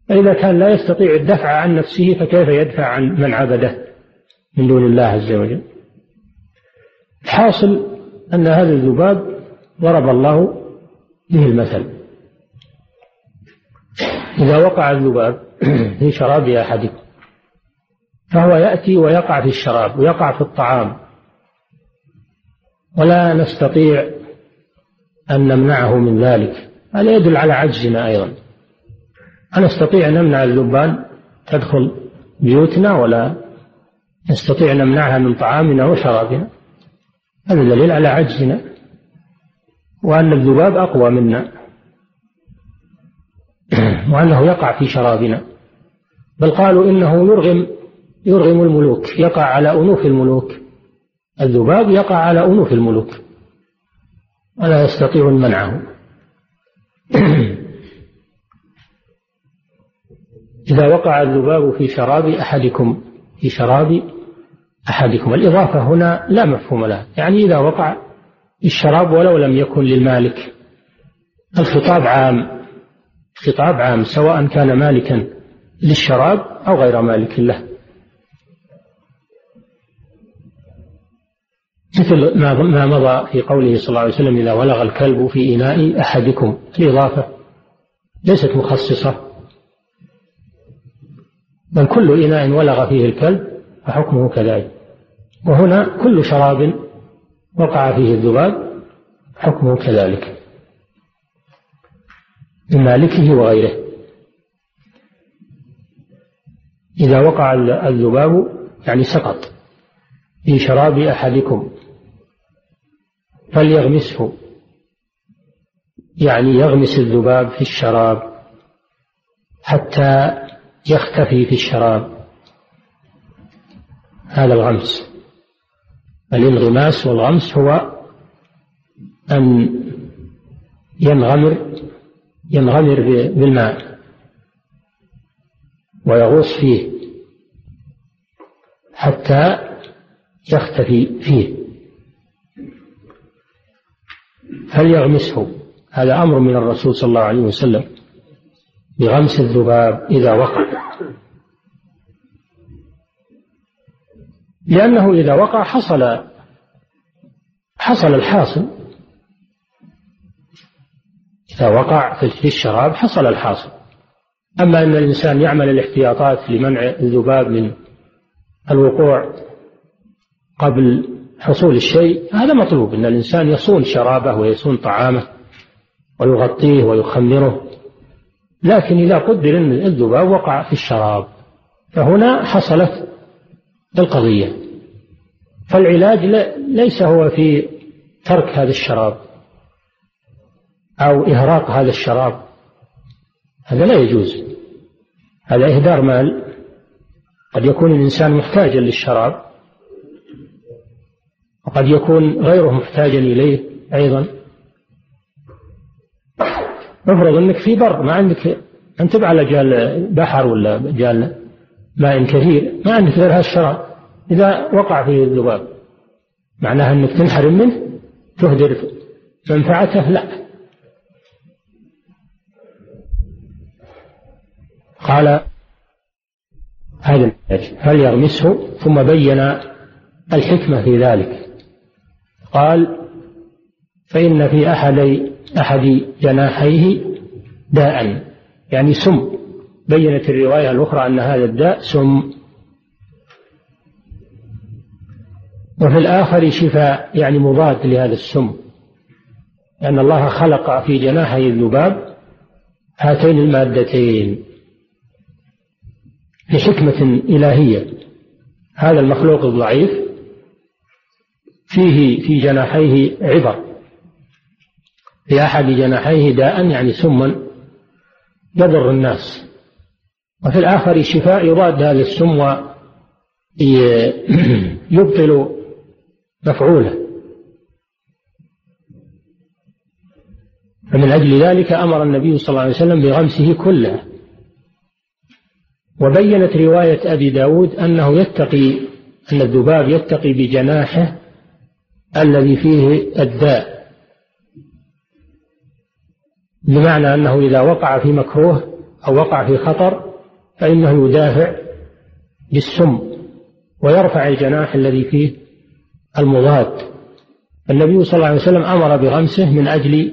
فإذا كان لا يستطيع الدفع عن نفسه فكيف يدفع عن من عبده من دون الله عز وجل؟ الحاصل أن هذا الذباب ضرب الله به المثل. إذا وقع الذباب في شراب أحدكم فهو يأتي ويقع في الشراب ويقع في الطعام. ولا نستطيع أن نمنعه من ذلك. هذا يدل على عجزنا أيضا. أنستطيع أن نمنع اللبان؟ تدخل بيوتنا ولا نستطيع أن نمنعها من طعامنا وشرابنا؟ هذا دليل على عجزنا. وأن الذباب أقوى منا. *clears throat* وأنه يقع في شرابنا. بل قالوا إنه يرغم يرغم الملوك يقع على أنوف الملوك. الذباب يقع على أنوف الملوك. ولا يستطيع منعه. *clears throat* إذا وقع الذباب في شراب أحدكم في شراب أحدكم. الإضافة هنا لا مفهوم لها. يعني إذا وقع الشراب ولو لم يكن للمالك. الخطاب عام. خطاب عام سواء كان مالكا للشراب أو غير مالك له. مثل ما مضى في قوله صلى الله عليه وسلم إذا ولغ الكلب في إناء أحدكم. الإضافة ليست مخصصة. بل كل إناء ولغ فيه الكلب فحكمه كذلك. وهنا كل شراب وقع فيه الذباب حكمه كذلك. لمالكه وغيره. إذا وقع الذباب يعني سقط في شراب أحدكم. فليغمسه. يعني يغمس الذباب في الشراب حتى يختفي في الشراب. هذا الغمس. الانغماس والغمس هو أن ينغمر ينغمر بالماء ويغوص فيه حتى يختفي فيه. فليغمسه. هذا أمر من الرسول صلى الله عليه وسلم. بغمس الذباب إذا وقع. لأنه إذا وقع حصل حصل الحاصل. إذا وقع في الشراب حصل الحاصل. أما أن الإنسان يعمل الاحتياطات لمنع الذباب من الوقوع قبل حصول الشيء هذا مطلوب أن الإنسان يصون شرابه ويصون طعامه ويغطيه ويخمره لكن إذا قدر أن الذباب وقع في الشراب فهنا حصلت القضية. فالعلاج ليس هو في ترك هذا الشراب أو إهراق هذا الشراب هذا لا يجوز. هذا إهدار مال. قد يكون الإنسان محتاجا للشراب. وقد يكون غيره محتاجا إليه أيضا. افرض أنك في بر ما عندك أنت على جال بحر ولا جال ماء كثير ما عندك غير هذا الشراب إذا وقع فيه الذباب معناها أنك تنحرم منه تهدر منفعته لا. قال هذا هل يغمسه؟ ثم بين الحكمة في ذلك. قال فإن في أحد أحد جناحيه داء يعني سم. بينت الرواية الأخرى أن هذا الداء سم. وفي الآخر شفاء يعني مضاد لهذا السم. لأن الله خلق في جناحي الذباب هاتين المادتين لحكمة إلهية. هذا المخلوق الضعيف فيه في جناحيه عبر. في أحد جناحيه داء يعني سما يضر الناس. وفي الآخر شفاء يضاد هذا السم ويبطل مفعوله. فمن أجل ذلك أمر النبي صلى الله عليه وسلم بغمسه كله. وبينت رواية أبي داود أنه يتقي أن الذباب يتقي بجناحه الذي فيه الداء. بمعنى أنه إذا وقع في مكروه أو وقع في خطر فإنه يدافع بالسم ويرفع الجناح الذي فيه المضاد. النبي صلى الله عليه وسلم أمر بغمسه من أجل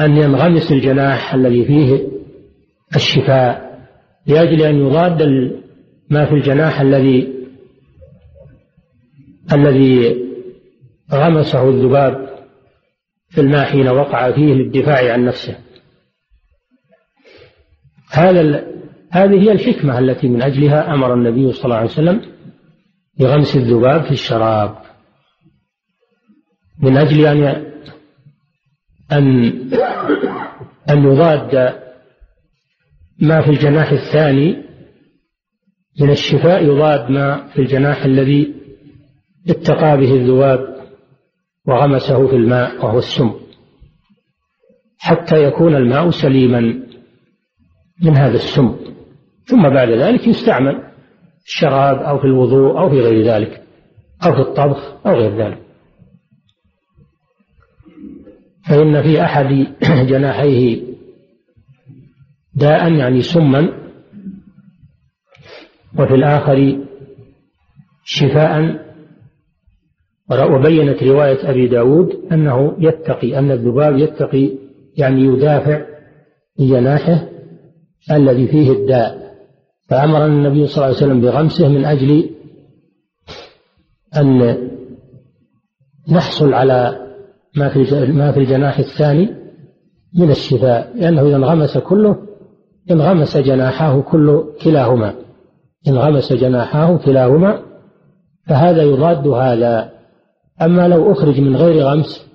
أن ينغمس الجناح الذي فيه الشفاء لأجل أن يضاد ما في الجناح الذي الذي غمسه الذباب في الماء حين وقع فيه للدفاع عن نفسه. هذا هذه هي الحكمة التي من أجلها أمر النبي صلى الله عليه وسلم بغمس الذباب في الشراب. من أجل أن أن أن يضاد ما في الجناح الثاني من الشفاء يضاد ما في الجناح الذي اتقى به الذباب. وغمسه في الماء وهو السم حتى يكون الماء سليما من هذا السم. ثم بعد ذلك يستعمل الشراب أو في الوضوء أو في غير ذلك أو في الطبخ أو غير ذلك. فإن في أحد *clears throat* جناحيه داء يعني سما وفي الآخر شفاء وبينت رواية أبي داود أنه يتقي أن الذباب يتقي يعني يدافع بجناحه الذي فيه الداء. فأمر النبي صلى الله عليه وسلم بغمسه من أجل أن نحصل على ما في ما في الجناح الثاني من الشفاء لأنه إذا انغمس كله انغمس جناحاه كل كلاهما انغمس جناحاه كلاهما فهذا يضاد هذا. أما لو أخرج من غير غمس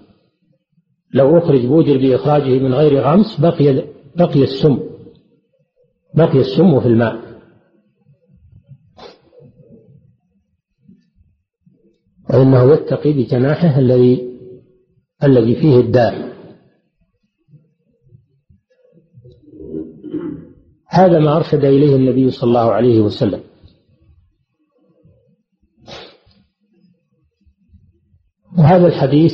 لو أخرج بوجر بإخراجه من غير غمس بقي بقي السم. بقي السم في الماء. وإنه يتقي بجناحه الذي الذي فيه الداء. هذا ما أرشد إليه النبي صلى الله عليه وسلم. وهذا الحديث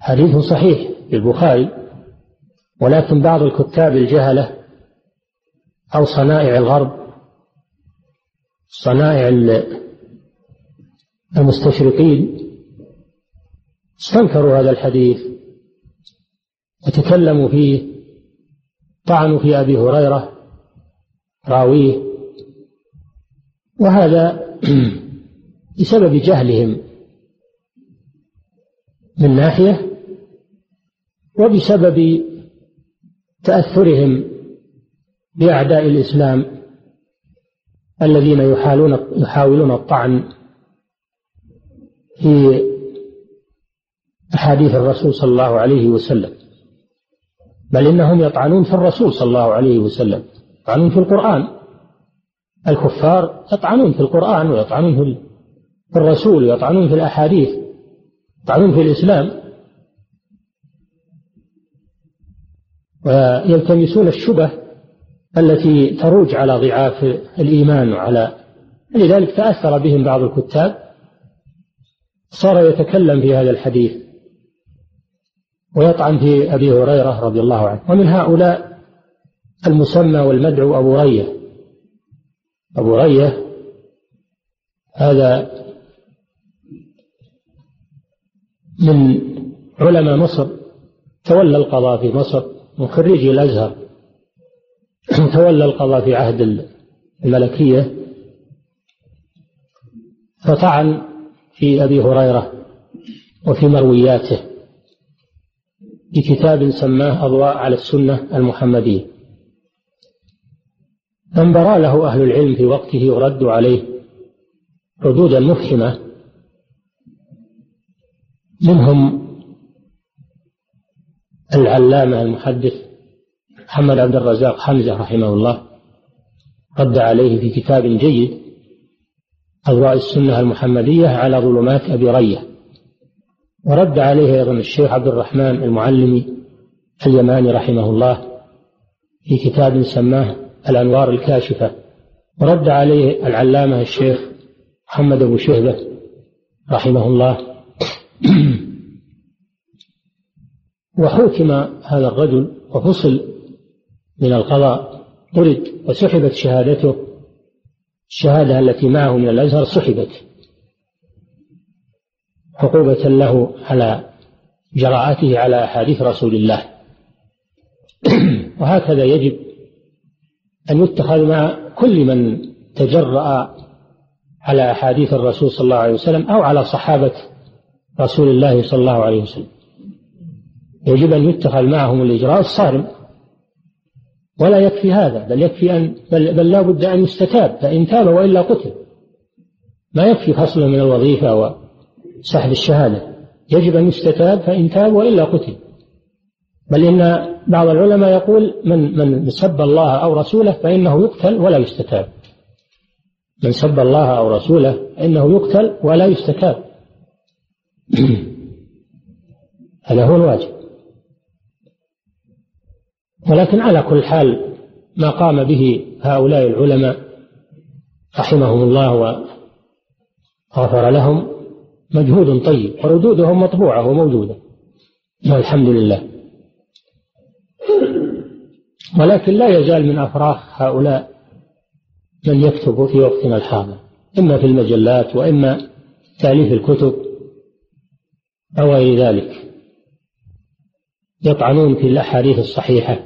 حديث صحيح في البخاري ولكن بعض الكتاب الجهلة أو صنائع الغرب صنائع المستشرقين استنكروا هذا الحديث وتكلموا فيه طعنوا في أبي هريرة راويه وهذا *clears throat* بسبب جهلهم. من ناحية وبسبب تأثرهم بأعداء الإسلام الذين يحاولون يحاولون الطعن في أحاديث الرسول صلى الله عليه وسلم. بل إنهم يطعنون في الرسول صلى الله عليه وسلم. يطعنون في القرآن. الكفار يطعنون في القرآن ويطعنون في الرسول ويطعنون في الأحاديث. يطعنون في الإسلام ويلتمسون الشبه التي تروج على ضعاف الإيمان وعلى لذلك تأثر بهم بعض الكتاب. صار يتكلم في هذا الحديث ويطعن في أبي هريرة رضي الله عنه. ومن هؤلاء المسمى والمدعو أبو رية. أبو رية هذا من علماء مصر تولى القضاء في مصر من خريجي الأزهر. *clears throat* تولى القضاء في عهد الملكية. فطعن في أبي هريرة وفي مروياته بكتاب سماه أضواء على السنة المحمدية. فانبرى له أهل العلم في وقته وردوا عليه ردودا مفهمة منهم العلامة المحدث محمد عبد الرزاق حمزة رحمه الله رد عليه في كتاب جيد أضواء السنة المحمدية على ظلمات أبي رية. ورد عليه أيضا الشيخ عبد الرحمن المعلمي اليماني رحمه الله في كتاب سماه الأنوار الكاشفة. ورد عليه العلامة الشيخ محمد أبو شهبة رحمه الله *coughs* وحكم هذا الرجل وفصل من القضاء طرد وسحبت شهادته الشهادة التي معه من الأزهر سحبت. عقوبة له على جراءته على أحاديث رسول الله. *coughs* وهكذا يجب أن يتخذ مع كل من تجرأ على أحاديث الرسول صلى الله عليه وسلم أو على صحابة رسول الله صلى الله عليه وسلم. يجب أن يتخذ معهم الإجراء الصارم. ولا يكفي هذا بل يكفي أن بل, بل لا بد أن يستتاب فإن تاب وإلا قتل. ما يكفي فصله من الوظيفة وسحب الشهادة. يجب أن يستتاب فإن تاب وإلا قتل. بل إن بعض العلماء يقول من من سب الله أو رسوله فإنه يقتل ولا يستتاب. من سب الله أو رسوله فإنه يقتل ولا يستتاب. *clears throat* هذا هو الواجب. ولكن على كل حال ما قام به هؤلاء العلماء رحمهم الله وغفر لهم مجهود طيب وردودهم مطبوعة وموجودة والحمد لله. ولكن لا يزال من أفراح هؤلاء من يكتب في وقتنا الحاضر إما في المجلات وإما تأليف الكتب أو غير ذلك. يطعنون في الأحاديث الصحيحة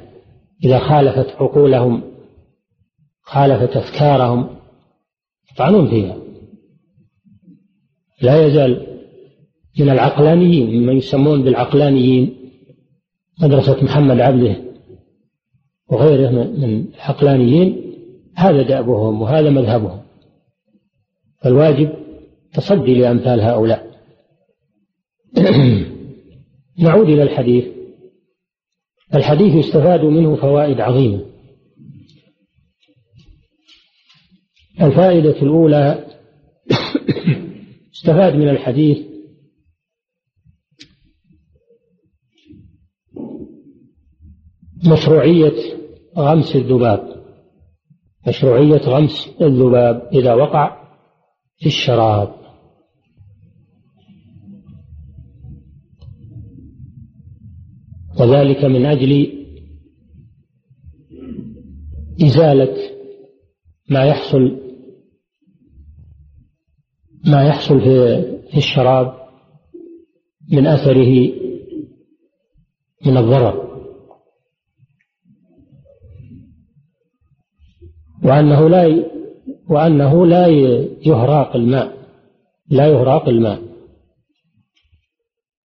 إذا خالفت عقولهم خالفت أفكارهم يطعنون فيها. لا يزال من العقلانيين مما يسمون بالعقلانيين مدرسة محمد عبده وغيره من العقلانيين هذا دأبهم وهذا مذهبهم. فالواجب تصدي لأمثال هؤلاء. *clears throat* نعود إلى الحديث. الحديث يستفاد منه فوائد عظيمة. الفائدة الأولى *clears throat* استفاد من الحديث مشروعية غمس الذباب. مشروعية غمس الذباب إذا وقع في الشراب. وذلك من أجل إزالة ما يحصل ما يحصل في الشراب من أثره من الضرر. وأنه لا وأنه لا يهراق الماء لا يهراق الماء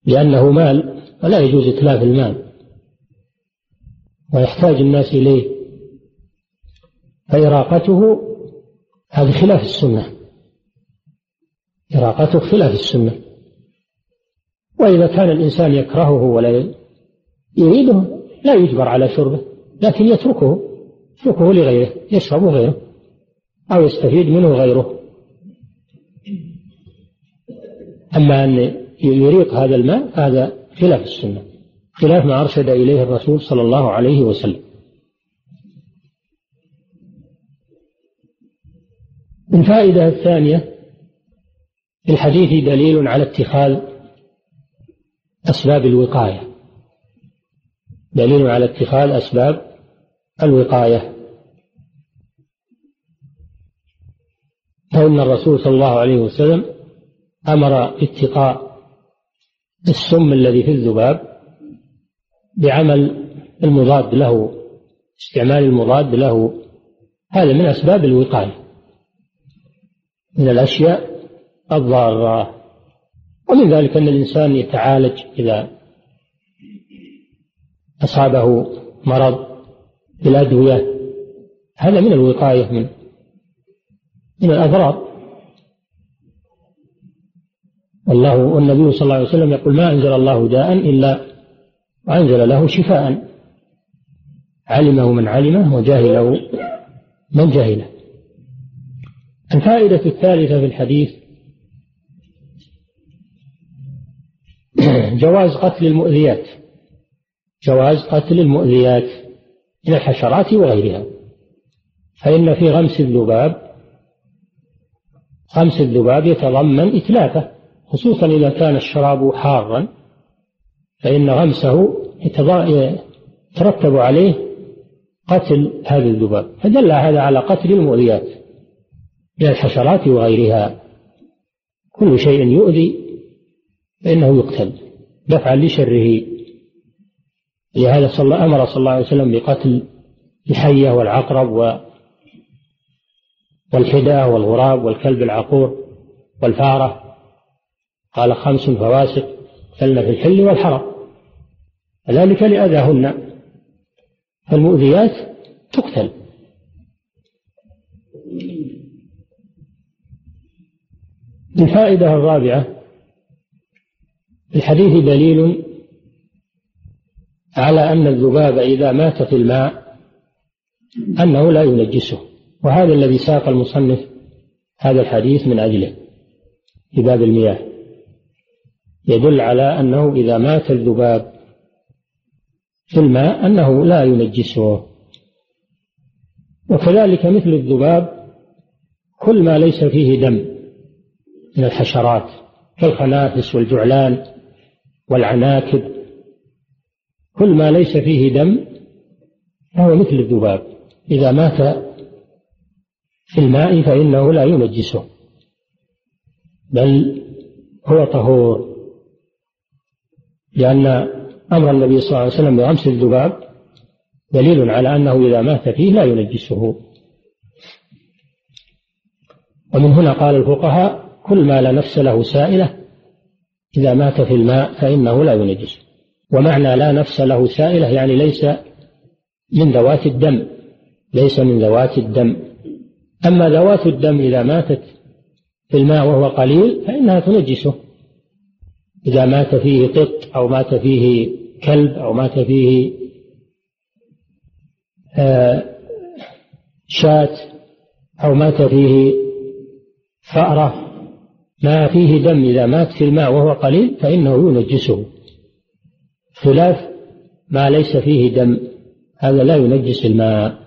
لأنه مال ولا يجوز إتلاف المال. ويحتاج الناس إليه. فإراقته هذه خلاف السنة. إراقته خلاف السنة. وإذا كان الإنسان يكرهه ولا يريده لا يجبر على شربه لكن يتركه يتركه لغيره يشرب غيره أو يستفيد منه غيره. أما أن يريق هذا الماء هذا خلاف السنة خلاف ما أرشد إليه الرسول صلى الله عليه وسلم. الفائدة الثانية في الحديث دليل على اتخاذ أسباب الوقاية. دليل على اتخاذ أسباب الوقاية. فإن الرسول صلى الله عليه وسلم أمر اتقاء السم الذي في الذباب بعمل المضاد له استعمال المضاد له. هذا من أسباب الوقاية. من الأشياء الضارة. ومن ذلك أن الإنسان يتعالج إذا أصابه مرض بالأدوية. هذا من الوقاية من من الأضرار. الله والنبي صلى الله عليه وسلم يقول ما أنزل الله داء إلا وأنزل له شفاء. علمه من علمه وجاهله من جهله الفائدة الثالثة في الحديث *clears throat* جواز قتل المؤذيات. جواز قتل المؤذيات من الحشرات وغيرها. فإن في غمس الذباب غمس الذباب يتضمن إتلافه. خصوصا إذا كان الشراب حارا فإن غمسه يترتب عليه قتل هذا الذباب. فدل هذا على قتل المؤذيات من الحشرات وغيرها. كل شيء يؤذي فإنه يقتل دفعا لشره. لهذا صلى أمر صلى الله عليه وسلم بقتل الحية والعقرب والحداة والغراب والكلب العقور والفارة. قال خمس فواسق كلن في الحل والحرم ذلك لأذاهن. فالمؤذيات تقتل. الفائدة الرابعة الحديث دليل على أن الذباب إذا مات في الماء أنه لا ينجسه. وهذا الذي ساق المصنف هذا الحديث من أجله في باب المياه. يدل على أنه إذا مات الذباب في الماء أنه لا ينجسه. وكذلك مثل الذباب كل ما ليس فيه دم من الحشرات كالخنافس والجعلان والعناكب كل ما ليس فيه دم فهو مثل الذباب. إذا مات في الماء فإنه لا ينجسه بل هو طهور. لأن أمر النبي صلى الله عليه وسلم بغمس الذباب دليل على أنه إذا مات فيه لا ينجسه. ومن هنا قال الفقهاء كل ما لا نفس له سائلة إذا مات في الماء فإنه لا ينجسه ومعنى لا نفس له سائلة يعني ليس من ذوات الدم ليس من ذوات الدم. أما ذوات الدم إذا ماتت في الماء وهو قليل فإنها تنجسه. إذا مات فيه قط أو مات فيه كلب أو مات فيه آه، شاة أو مات فيه فأرة ما فيه دم إذا مات في الماء وهو قليل فإنه ينجسه. خلاف ما ليس فيه دم هذا لا ينجس الماء.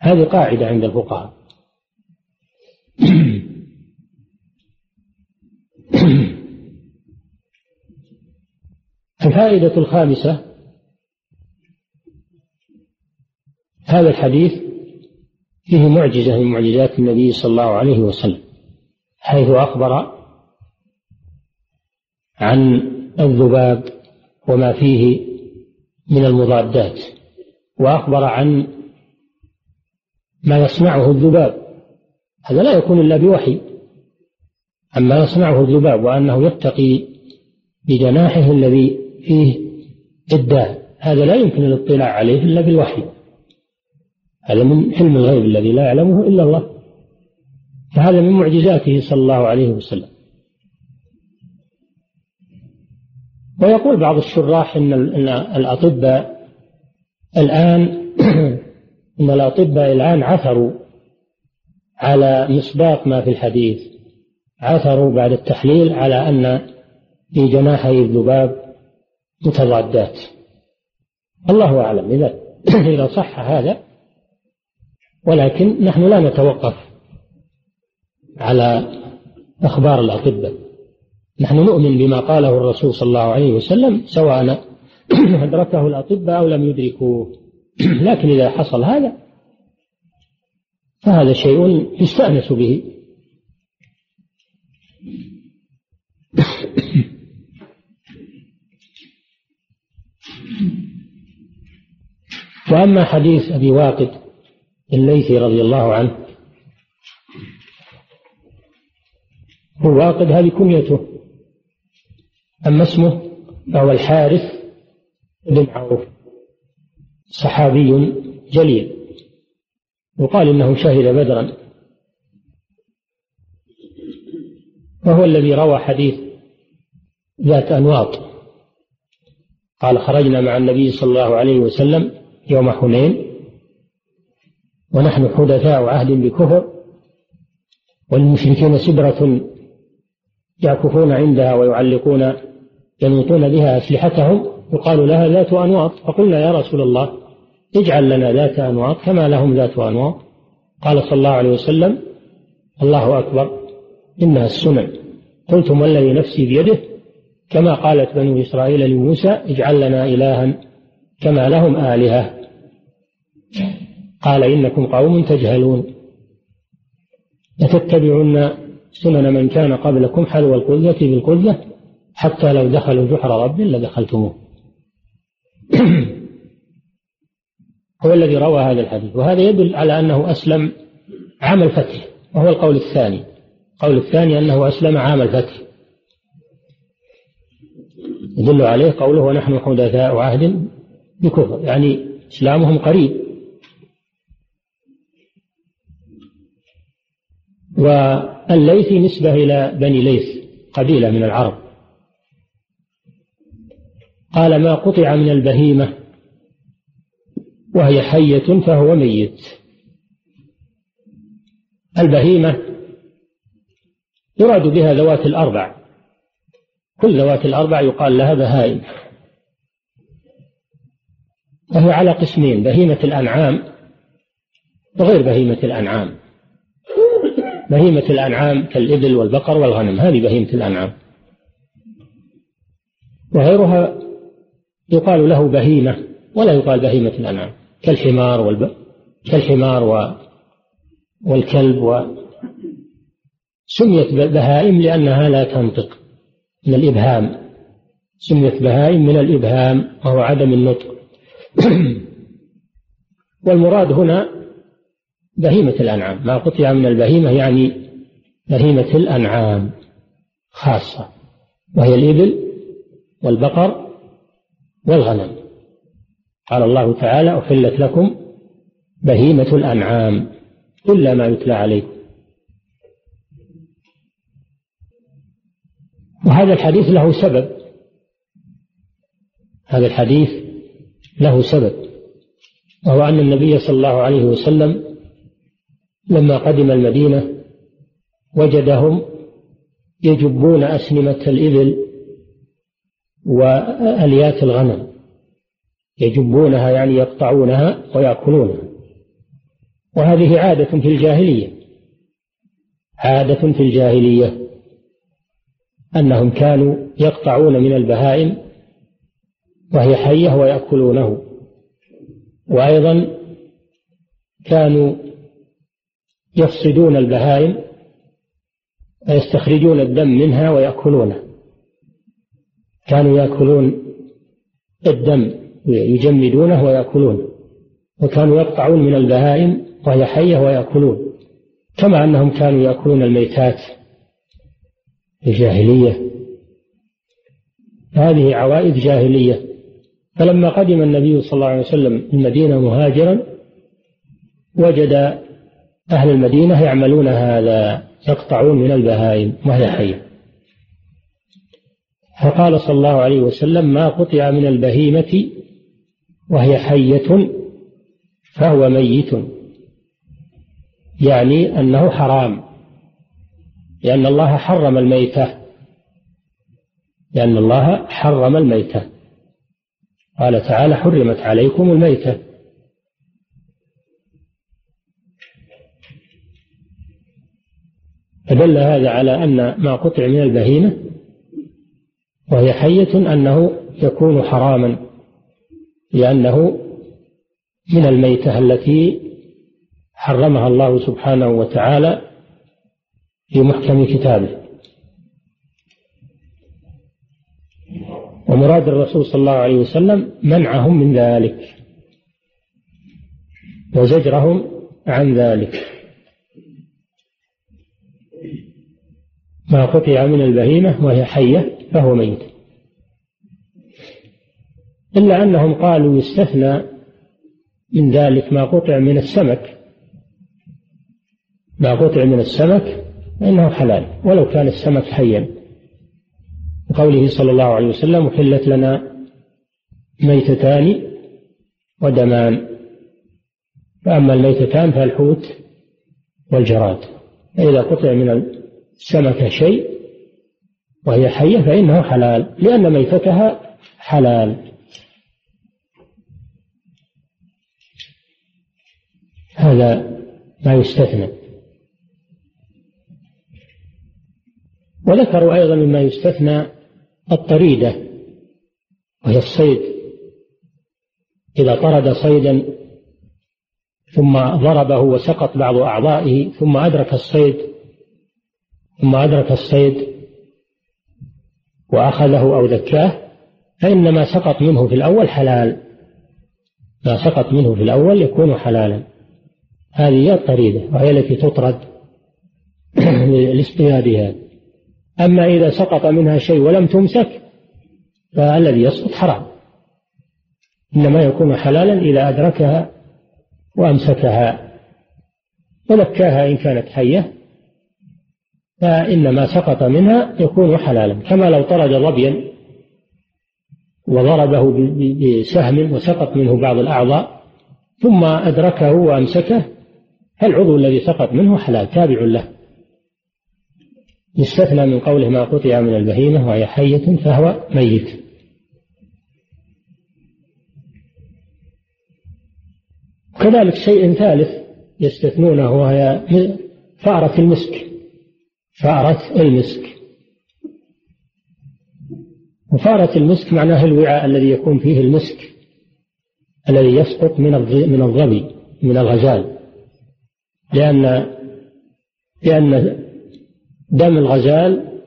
هذه قاعدة عند الفقهاء. *clears throat* الفائدة الخامسة هذا الحديث فيه معجزة من معجزات النبي صلى الله عليه وسلم حيث أخبر عن الذباب وما فيه من المضادات وأخبر عن ما يصنعه الذباب. هذا لا يكون إلا بوحي عما يصنعه الذباب وأنه يتقي بجناحه الذي فيه الداء هذا لا يمكن الاطلاع عليه إلا بالوحي. هذا من حلم الغيب الذي لا يعلمه إلا الله. فهذا من معجزاته صلى الله عليه وسلم. ويقول بعض الشراح إن الأطباء الآن *clears throat* إن الأطباء الآن عثروا على مصداق ما في الحديث. عثروا بعد التحليل على أن في جناحي الذباب متضادات. الله أعلم إذا *clears throat* إذا صح هذا ولكن نحن لا نتوقف على أخبار الأطباء. نحن نؤمن بما قاله الرسول صلى الله عليه وسلم سواء *clears throat* أدركه الأطباء أو لم يدركوه. *clears throat* لكن إذا حصل هذا فهذا شيء يستأنس به. وأما حديث أبي واقد الليثي رضي الله عنه هو واقد هذه كنيته. أما اسمه فهو الحارث بن عوف صحابي جليل. يقال إنه شهد بدرا. وهو الذي روى حديث ذات أنواط. قال خرجنا مع النبي صلى الله عليه وسلم يوم حنين ونحن حدثاء عهد بكفر والمشركين سدرة يعكفون عندها ويعلقون ينوطون بها أسلحتهم يقال لها ذات أنواط فقلنا يا رسول الله اجعل لنا ذات أنواط كما لهم ذات أنواط. قال صلى الله عليه وسلم الله أكبر إنها السنن قلتم والذي نفسي بيده كما قالت بنو إسرائيل لموسى اجعل لنا إلها كما لهم آلهة. قال إنكم قوم تجهلون. لتتبعن سنن من كان قبلكم حلو القذة بالقذة حتى لو دخلوا جحر رب لدخلتموه. *clears throat* هو الذي روى هذا الحديث وهذا يدل على أنه أسلم عام الفتح وهو القول الثاني. القول الثاني أنه أسلم عام الفتح. يدل عليه قوله ونحن حدثاء عهد بكفر يعني إسلامهم قريب. والليث نسبة إلى بني ليث قبيلة من العرب. قال ما قطع من البهيمة وهي حية فهو ميت. البهيمة يراد بها ذوات الأربع. كل ذوات الأربع يقال لها بهائم. وهي على قسمين بهيمة الأنعام وغير بهيمة الأنعام. بهيمة الأنعام كالإبل والبقر والغنم هذه بهيمة الأنعام. وغيرها يقال له بهيمة ولا يقال بهيمة الأنعام كالحمار والب... كالحمار و... والكلب و... سميت بهائم لأنها لا تنطق من الإبهام. سميت بهائم من الإبهام وهو عدم النطق. *clears throat* والمراد هنا بهيمة الأنعام. ما قطع من البهيمة يعني بهيمة الأنعام خاصة وهي الإبل والبقر والغنم. قال الله تعالى أحلت لكم بهيمة الأنعام إلا ما يتلى عليكم. وهذا الحديث له سبب. هذا الحديث له سبب وهو أن النبي صلى الله عليه وسلم لما قدم المدينة وجدهم يجبون أسنمة الإبل وأليات الغنم يجبونها يعني يقطعونها ويأكلونها. وهذه عادة في الجاهلية عادة في الجاهلية أنهم كانوا يقطعون من البهائم وهي حية ويأكلونه. وأيضا كانوا يفصدون البهائم ويستخرجون الدم منها ويأكلونه. كانوا يأكلون الدم يجمدونه ويأكلونه. وكانوا يقطعون من البهائم وهي حية ويأكلون. كما أنهم كانوا يأكلون الميتات الجاهلية. هذه عوائد جاهلية. فلما قدم النبي صلى الله عليه وسلم المدينة مهاجرا وجد أهل المدينة يعملون هذا يقطعون من البهائم وهي حية. فقال صلى الله عليه وسلم ما قطع من البهيمة وهي حية فهو ميت. يعني أنه حرام لأن الله حرم الميتة. لأن الله حرم الميتة. قال تعالى حرمت عليكم الميتة. فدل هذا على أن ما قطع من البهيمة وهي حية أنه يكون حراما لأنه من الميتة التي حرمها الله سبحانه وتعالى في محكم كتابه. ومراد الرسول صلى الله عليه وسلم منعهم من ذلك وزجرهم عن ذلك. ما قطع من البهيمة وهي حية فهو ميت. إلا أنهم قالوا يستثنى من ذلك ما قطع من السمك. ما قطع من السمك فإنه حلال ولو كان السمك حيا. وقوله صلى الله عليه وسلم أحلت لنا ميتتان ودمان. فأما الميتتان فالحوت والجراد. فإذا قطع من السمكة شيء وهي حية فإنه حلال لأن ميتتها حلال. هذا ما يستثنى. وذكروا أيضا مما يستثنى الطريدة وهي الصيد. إذا طرد صيدا ثم ضربه وسقط بعض أعضائه ثم أدرك الصيد ثم أدرك الصيد وأخذه أو ذكاه فإن ما سقط منه في الأول حلال. ما سقط منه في الأول يكون حلالا. هذه هي الطريدة وهي التي تطرد *coughs* لاصطيادها أما إذا سقط منها شيء ولم تمسك فالذي يسقط حرام. إنما يكون حلالا إذا أدركها وأمسكها ونكاها إن كانت حية فإن ما سقط منها يكون حلالا. كما لو طرد ظبيا وضربه بسهم وسقط منه بعض الأعضاء ثم أدركه وأمسكه فالعضو الذي سقط منه حلال تابع له. يستثنى من قوله ما قطع من البهيمة وهي حية فهو ميت. كذلك شيء ثالث يستثنونه وهي فأرة المسك. فأرة المسك. وفأرة المسك معناه الوعاء الذي يكون فيه المسك الذي يسقط من من الظبي من الغزال. لأن لأن دم الغزال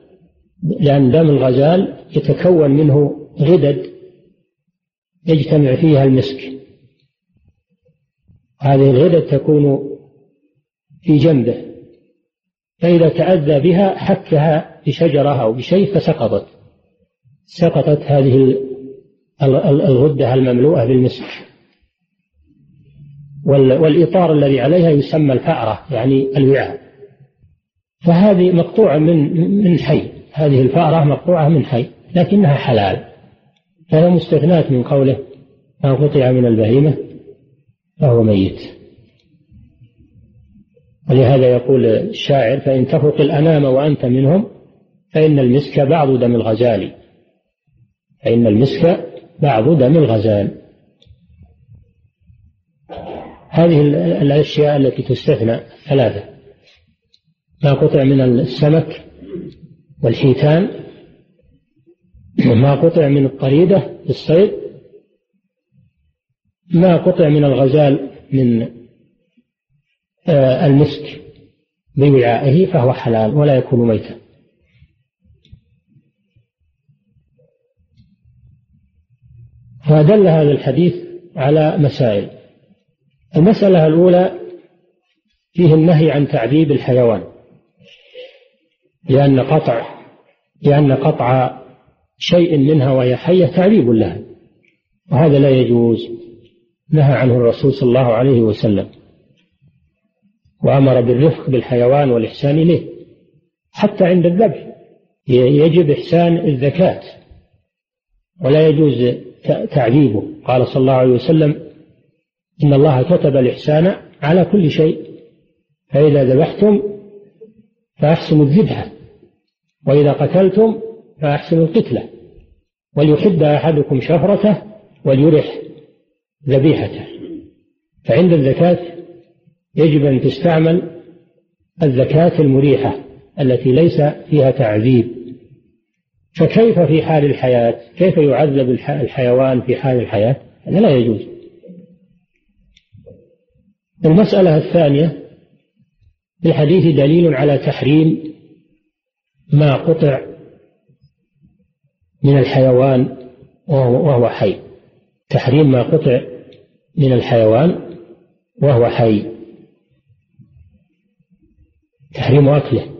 لأن دم الغزال يتكون منه غدد يجتمع فيها المسك. هذه الغدد تكون في جنبه فإذا تأذى بها حكها بشجرة أو بشيء فسقطت. سقطت هذه الغدة المملوءة بالمسك. والإطار الذي عليها يسمى الفأرة يعني الوعاء. فهذه مقطوعة من من حي. هذه الفأرة مقطوعة من حي لكنها حلال. فهي مستثناة من قوله ما قطع من البهيمة فهو ميت. ولهذا يقول الشاعر فإن تفرق الأنام وأنت منهم فإن المسك بعض دم الغزال. فإن المسك بعض دم الغزال. هذه الأشياء التي تستثنى ثلاثة. ما قطع من السمك والحيتان ما قطع من الطريدة في الصيد ما قطع من الغزال من آه، المسك بوعائه فهو حلال ولا يكون ميتا. فدل هذا الحديث على مسائل. المسألة الأولى فيه النهي عن تعذيب الحيوان. لأن قطع لأن قطع شيء منها وهي حية تعذيب لها وهذا لا يجوز. نهى عنه الرسول صلى الله عليه وسلم. وأمر بالرفق بالحيوان والإحسان إليه. حتى عند الذبح يجب إحسان الزكاة. ولا يجوز تعذيبه. قال صلى الله عليه وسلم إن الله كتب الإحسان على كل شيء. فإذا ذبحتم فأحسنوا الذبحة. وإذا قتلتم فأحسنوا القتلة وليحد أحدكم شفرته وليرح ذبيحته. فعند الزكاة يجب أن تستعمل الزكاة المريحة التي ليس فيها تعذيب. فكيف في حال الحياة؟ كيف يعذب الحيوان في حال الحياة؟ هذا لا يجوز. المسألة الثانية في الحديث دليل على تحريم ما قطع من الحيوان وهو حي. تحريم ما قطع من الحيوان وهو حي. تحريم أكله.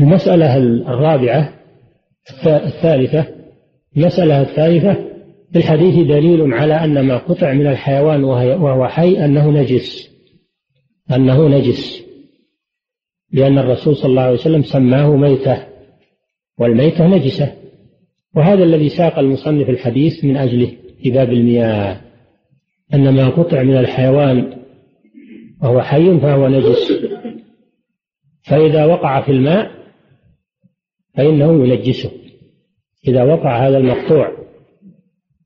المسألة الرابعة الثالثة المسألة الثالثة في الحديث دليل على أن ما قطع من الحيوان وهو حي أنه نجس. أنه نجس. لأن الرسول صلى الله عليه وسلم سماه ميتة والميتة نجسة. وهذا الذي ساق المصنف الحديث من أجله في باب المياه أن ما قطع من الحيوان وهو حي فهو نجس. فإذا وقع في الماء فإنه ينجسه. إذا وقع هذا المقطوع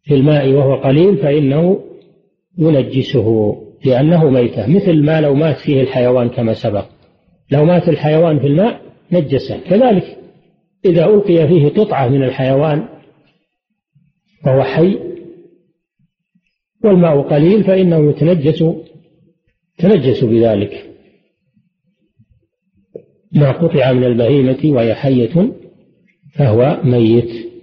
في الماء وهو قليل فإنه ينجسه لأنه ميتة. مثل ما لو مات فيه الحيوان كما سبق. لو مات الحيوان في الماء نجسه. كذلك إذا ألقي فيه قطعة من الحيوان وهو حي والماء قليل فإنه يتنجس تنجس بذلك. ما قطع من البهيمة وهي حية فهو ميت.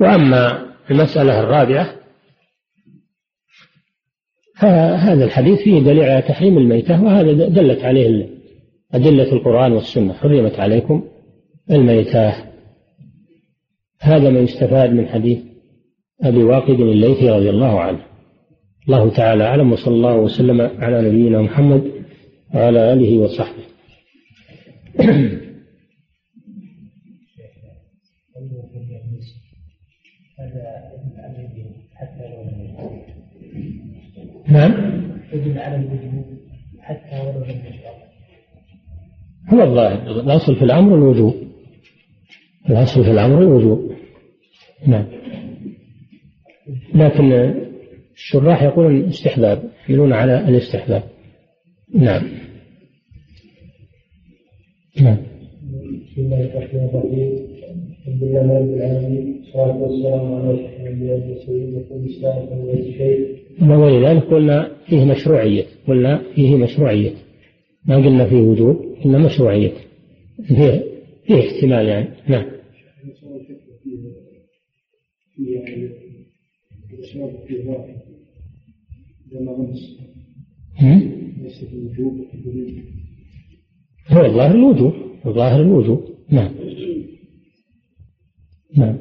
وأما المسألة الرابعة فهذا الحديث فيه دليل على تحريم الميتة وهذا دلت عليه أدلة القرآن والسنة حرمت عليكم الميتة. هذا ما يستفاد من حديث أبي واقد الليثي رضي الله عنه. الله تعالى أعلم وصلى الله وسلم على نبينا محمد وعلى آله وصحبه. *clears throat* نعم. يجب على الوجوب حتى ولو لم هو الظاهر الأصل في الأمر الوجوب. الأصل في الأمر الوجوب. نعم. لكن الشراح يقولون استحباب يحملون على الاستحباب. نعم. نعم. بسم الله الرحمن الرحيم. الحمد لله رب العالمين. والصلاة والسلام على أشرف الأنبياء والمرسلين يقول الإسلام الشيخ ولذلك قلنا فيه مشروعية قلنا فيه مشروعية. ما قلنا فيه وجوب قلنا مشروعية. فيه فيه احتمال يعني. نعم. هو الظاهر الوجوب الظاهر الوجوب. نعم. نعم.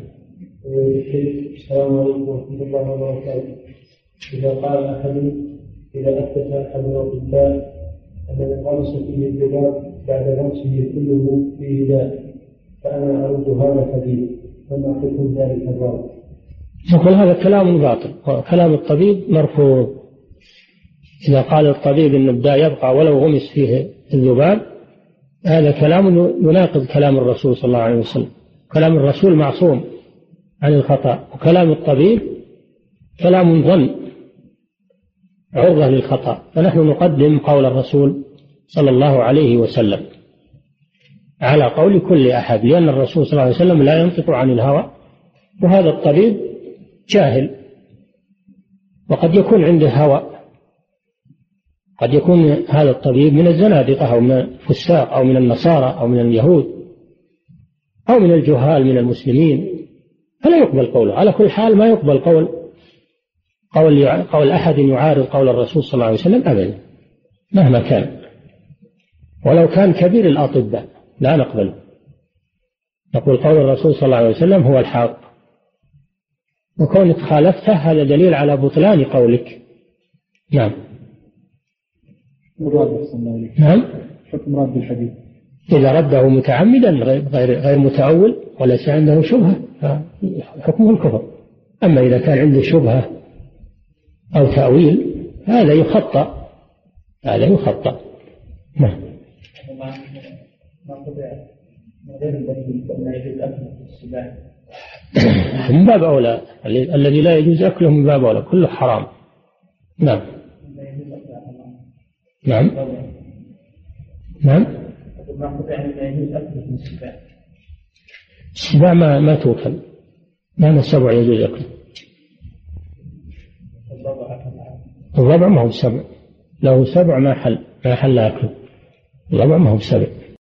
السلام عليكم ورحمة الله وبركاته. إذا قال أحد إذا أثبت أحد الأطباء أن الغمس فيه الذباب بعد غمسه كله فيه داء فأنا أرد هذا الحديث فما حكم ذلك الراوي؟ نقول هذا كلام باطل كلام الطبيب مرفوض. إذا قال الطبيب أن الداء يبقى ولو غمس فيه الذباب هذا كلام يناقض كلام الرسول صلى الله عليه وسلم. كلام الرسول معصوم عن الخطأ وكلام الطبيب كلام ظن. عرضة للخطأ. فنحن نقدم قول الرسول صلى الله عليه وسلم على قول كل أحد لأن الرسول صلى الله عليه وسلم لا ينطق عن الهوى وهذا الطبيب جاهل وقد يكون عنده هوى. قد يكون هذا الطبيب من الزنادقة أو من الفساق أو من النصارى أو من اليهود أو من الجهال من المسلمين. فلا يقبل قوله. على كل حال ما يقبل قول قول قول أحد يعارض قول الرسول صلى الله عليه وسلم؟ أبدا. مهما كان. ولو كان كبير الأطباء لا نقبله. نقول قول الرسول صلى الله عليه وسلم هو الحق. وكونك خالفته هذا دليل على بطلان قولك. نعم. نعم. حكم رد الحديث إذا رده متعمدا غير غير غير متأول وليس عنده شبهة فحكمه الكفر. أما إذا كان عنده شبهة أو تأويل هذا يخطأ هذا يخطأ. نعم. من باب أولى الذي لا يجوز أكله من باب أولى كله حرام. نعم. نعم. نعم. السباع ما ما توكل ما من السبع يجوز أكله. أكل الضبع ما هو سبع له سبع ما حل ما حل أكله. الضبع ما هو سبع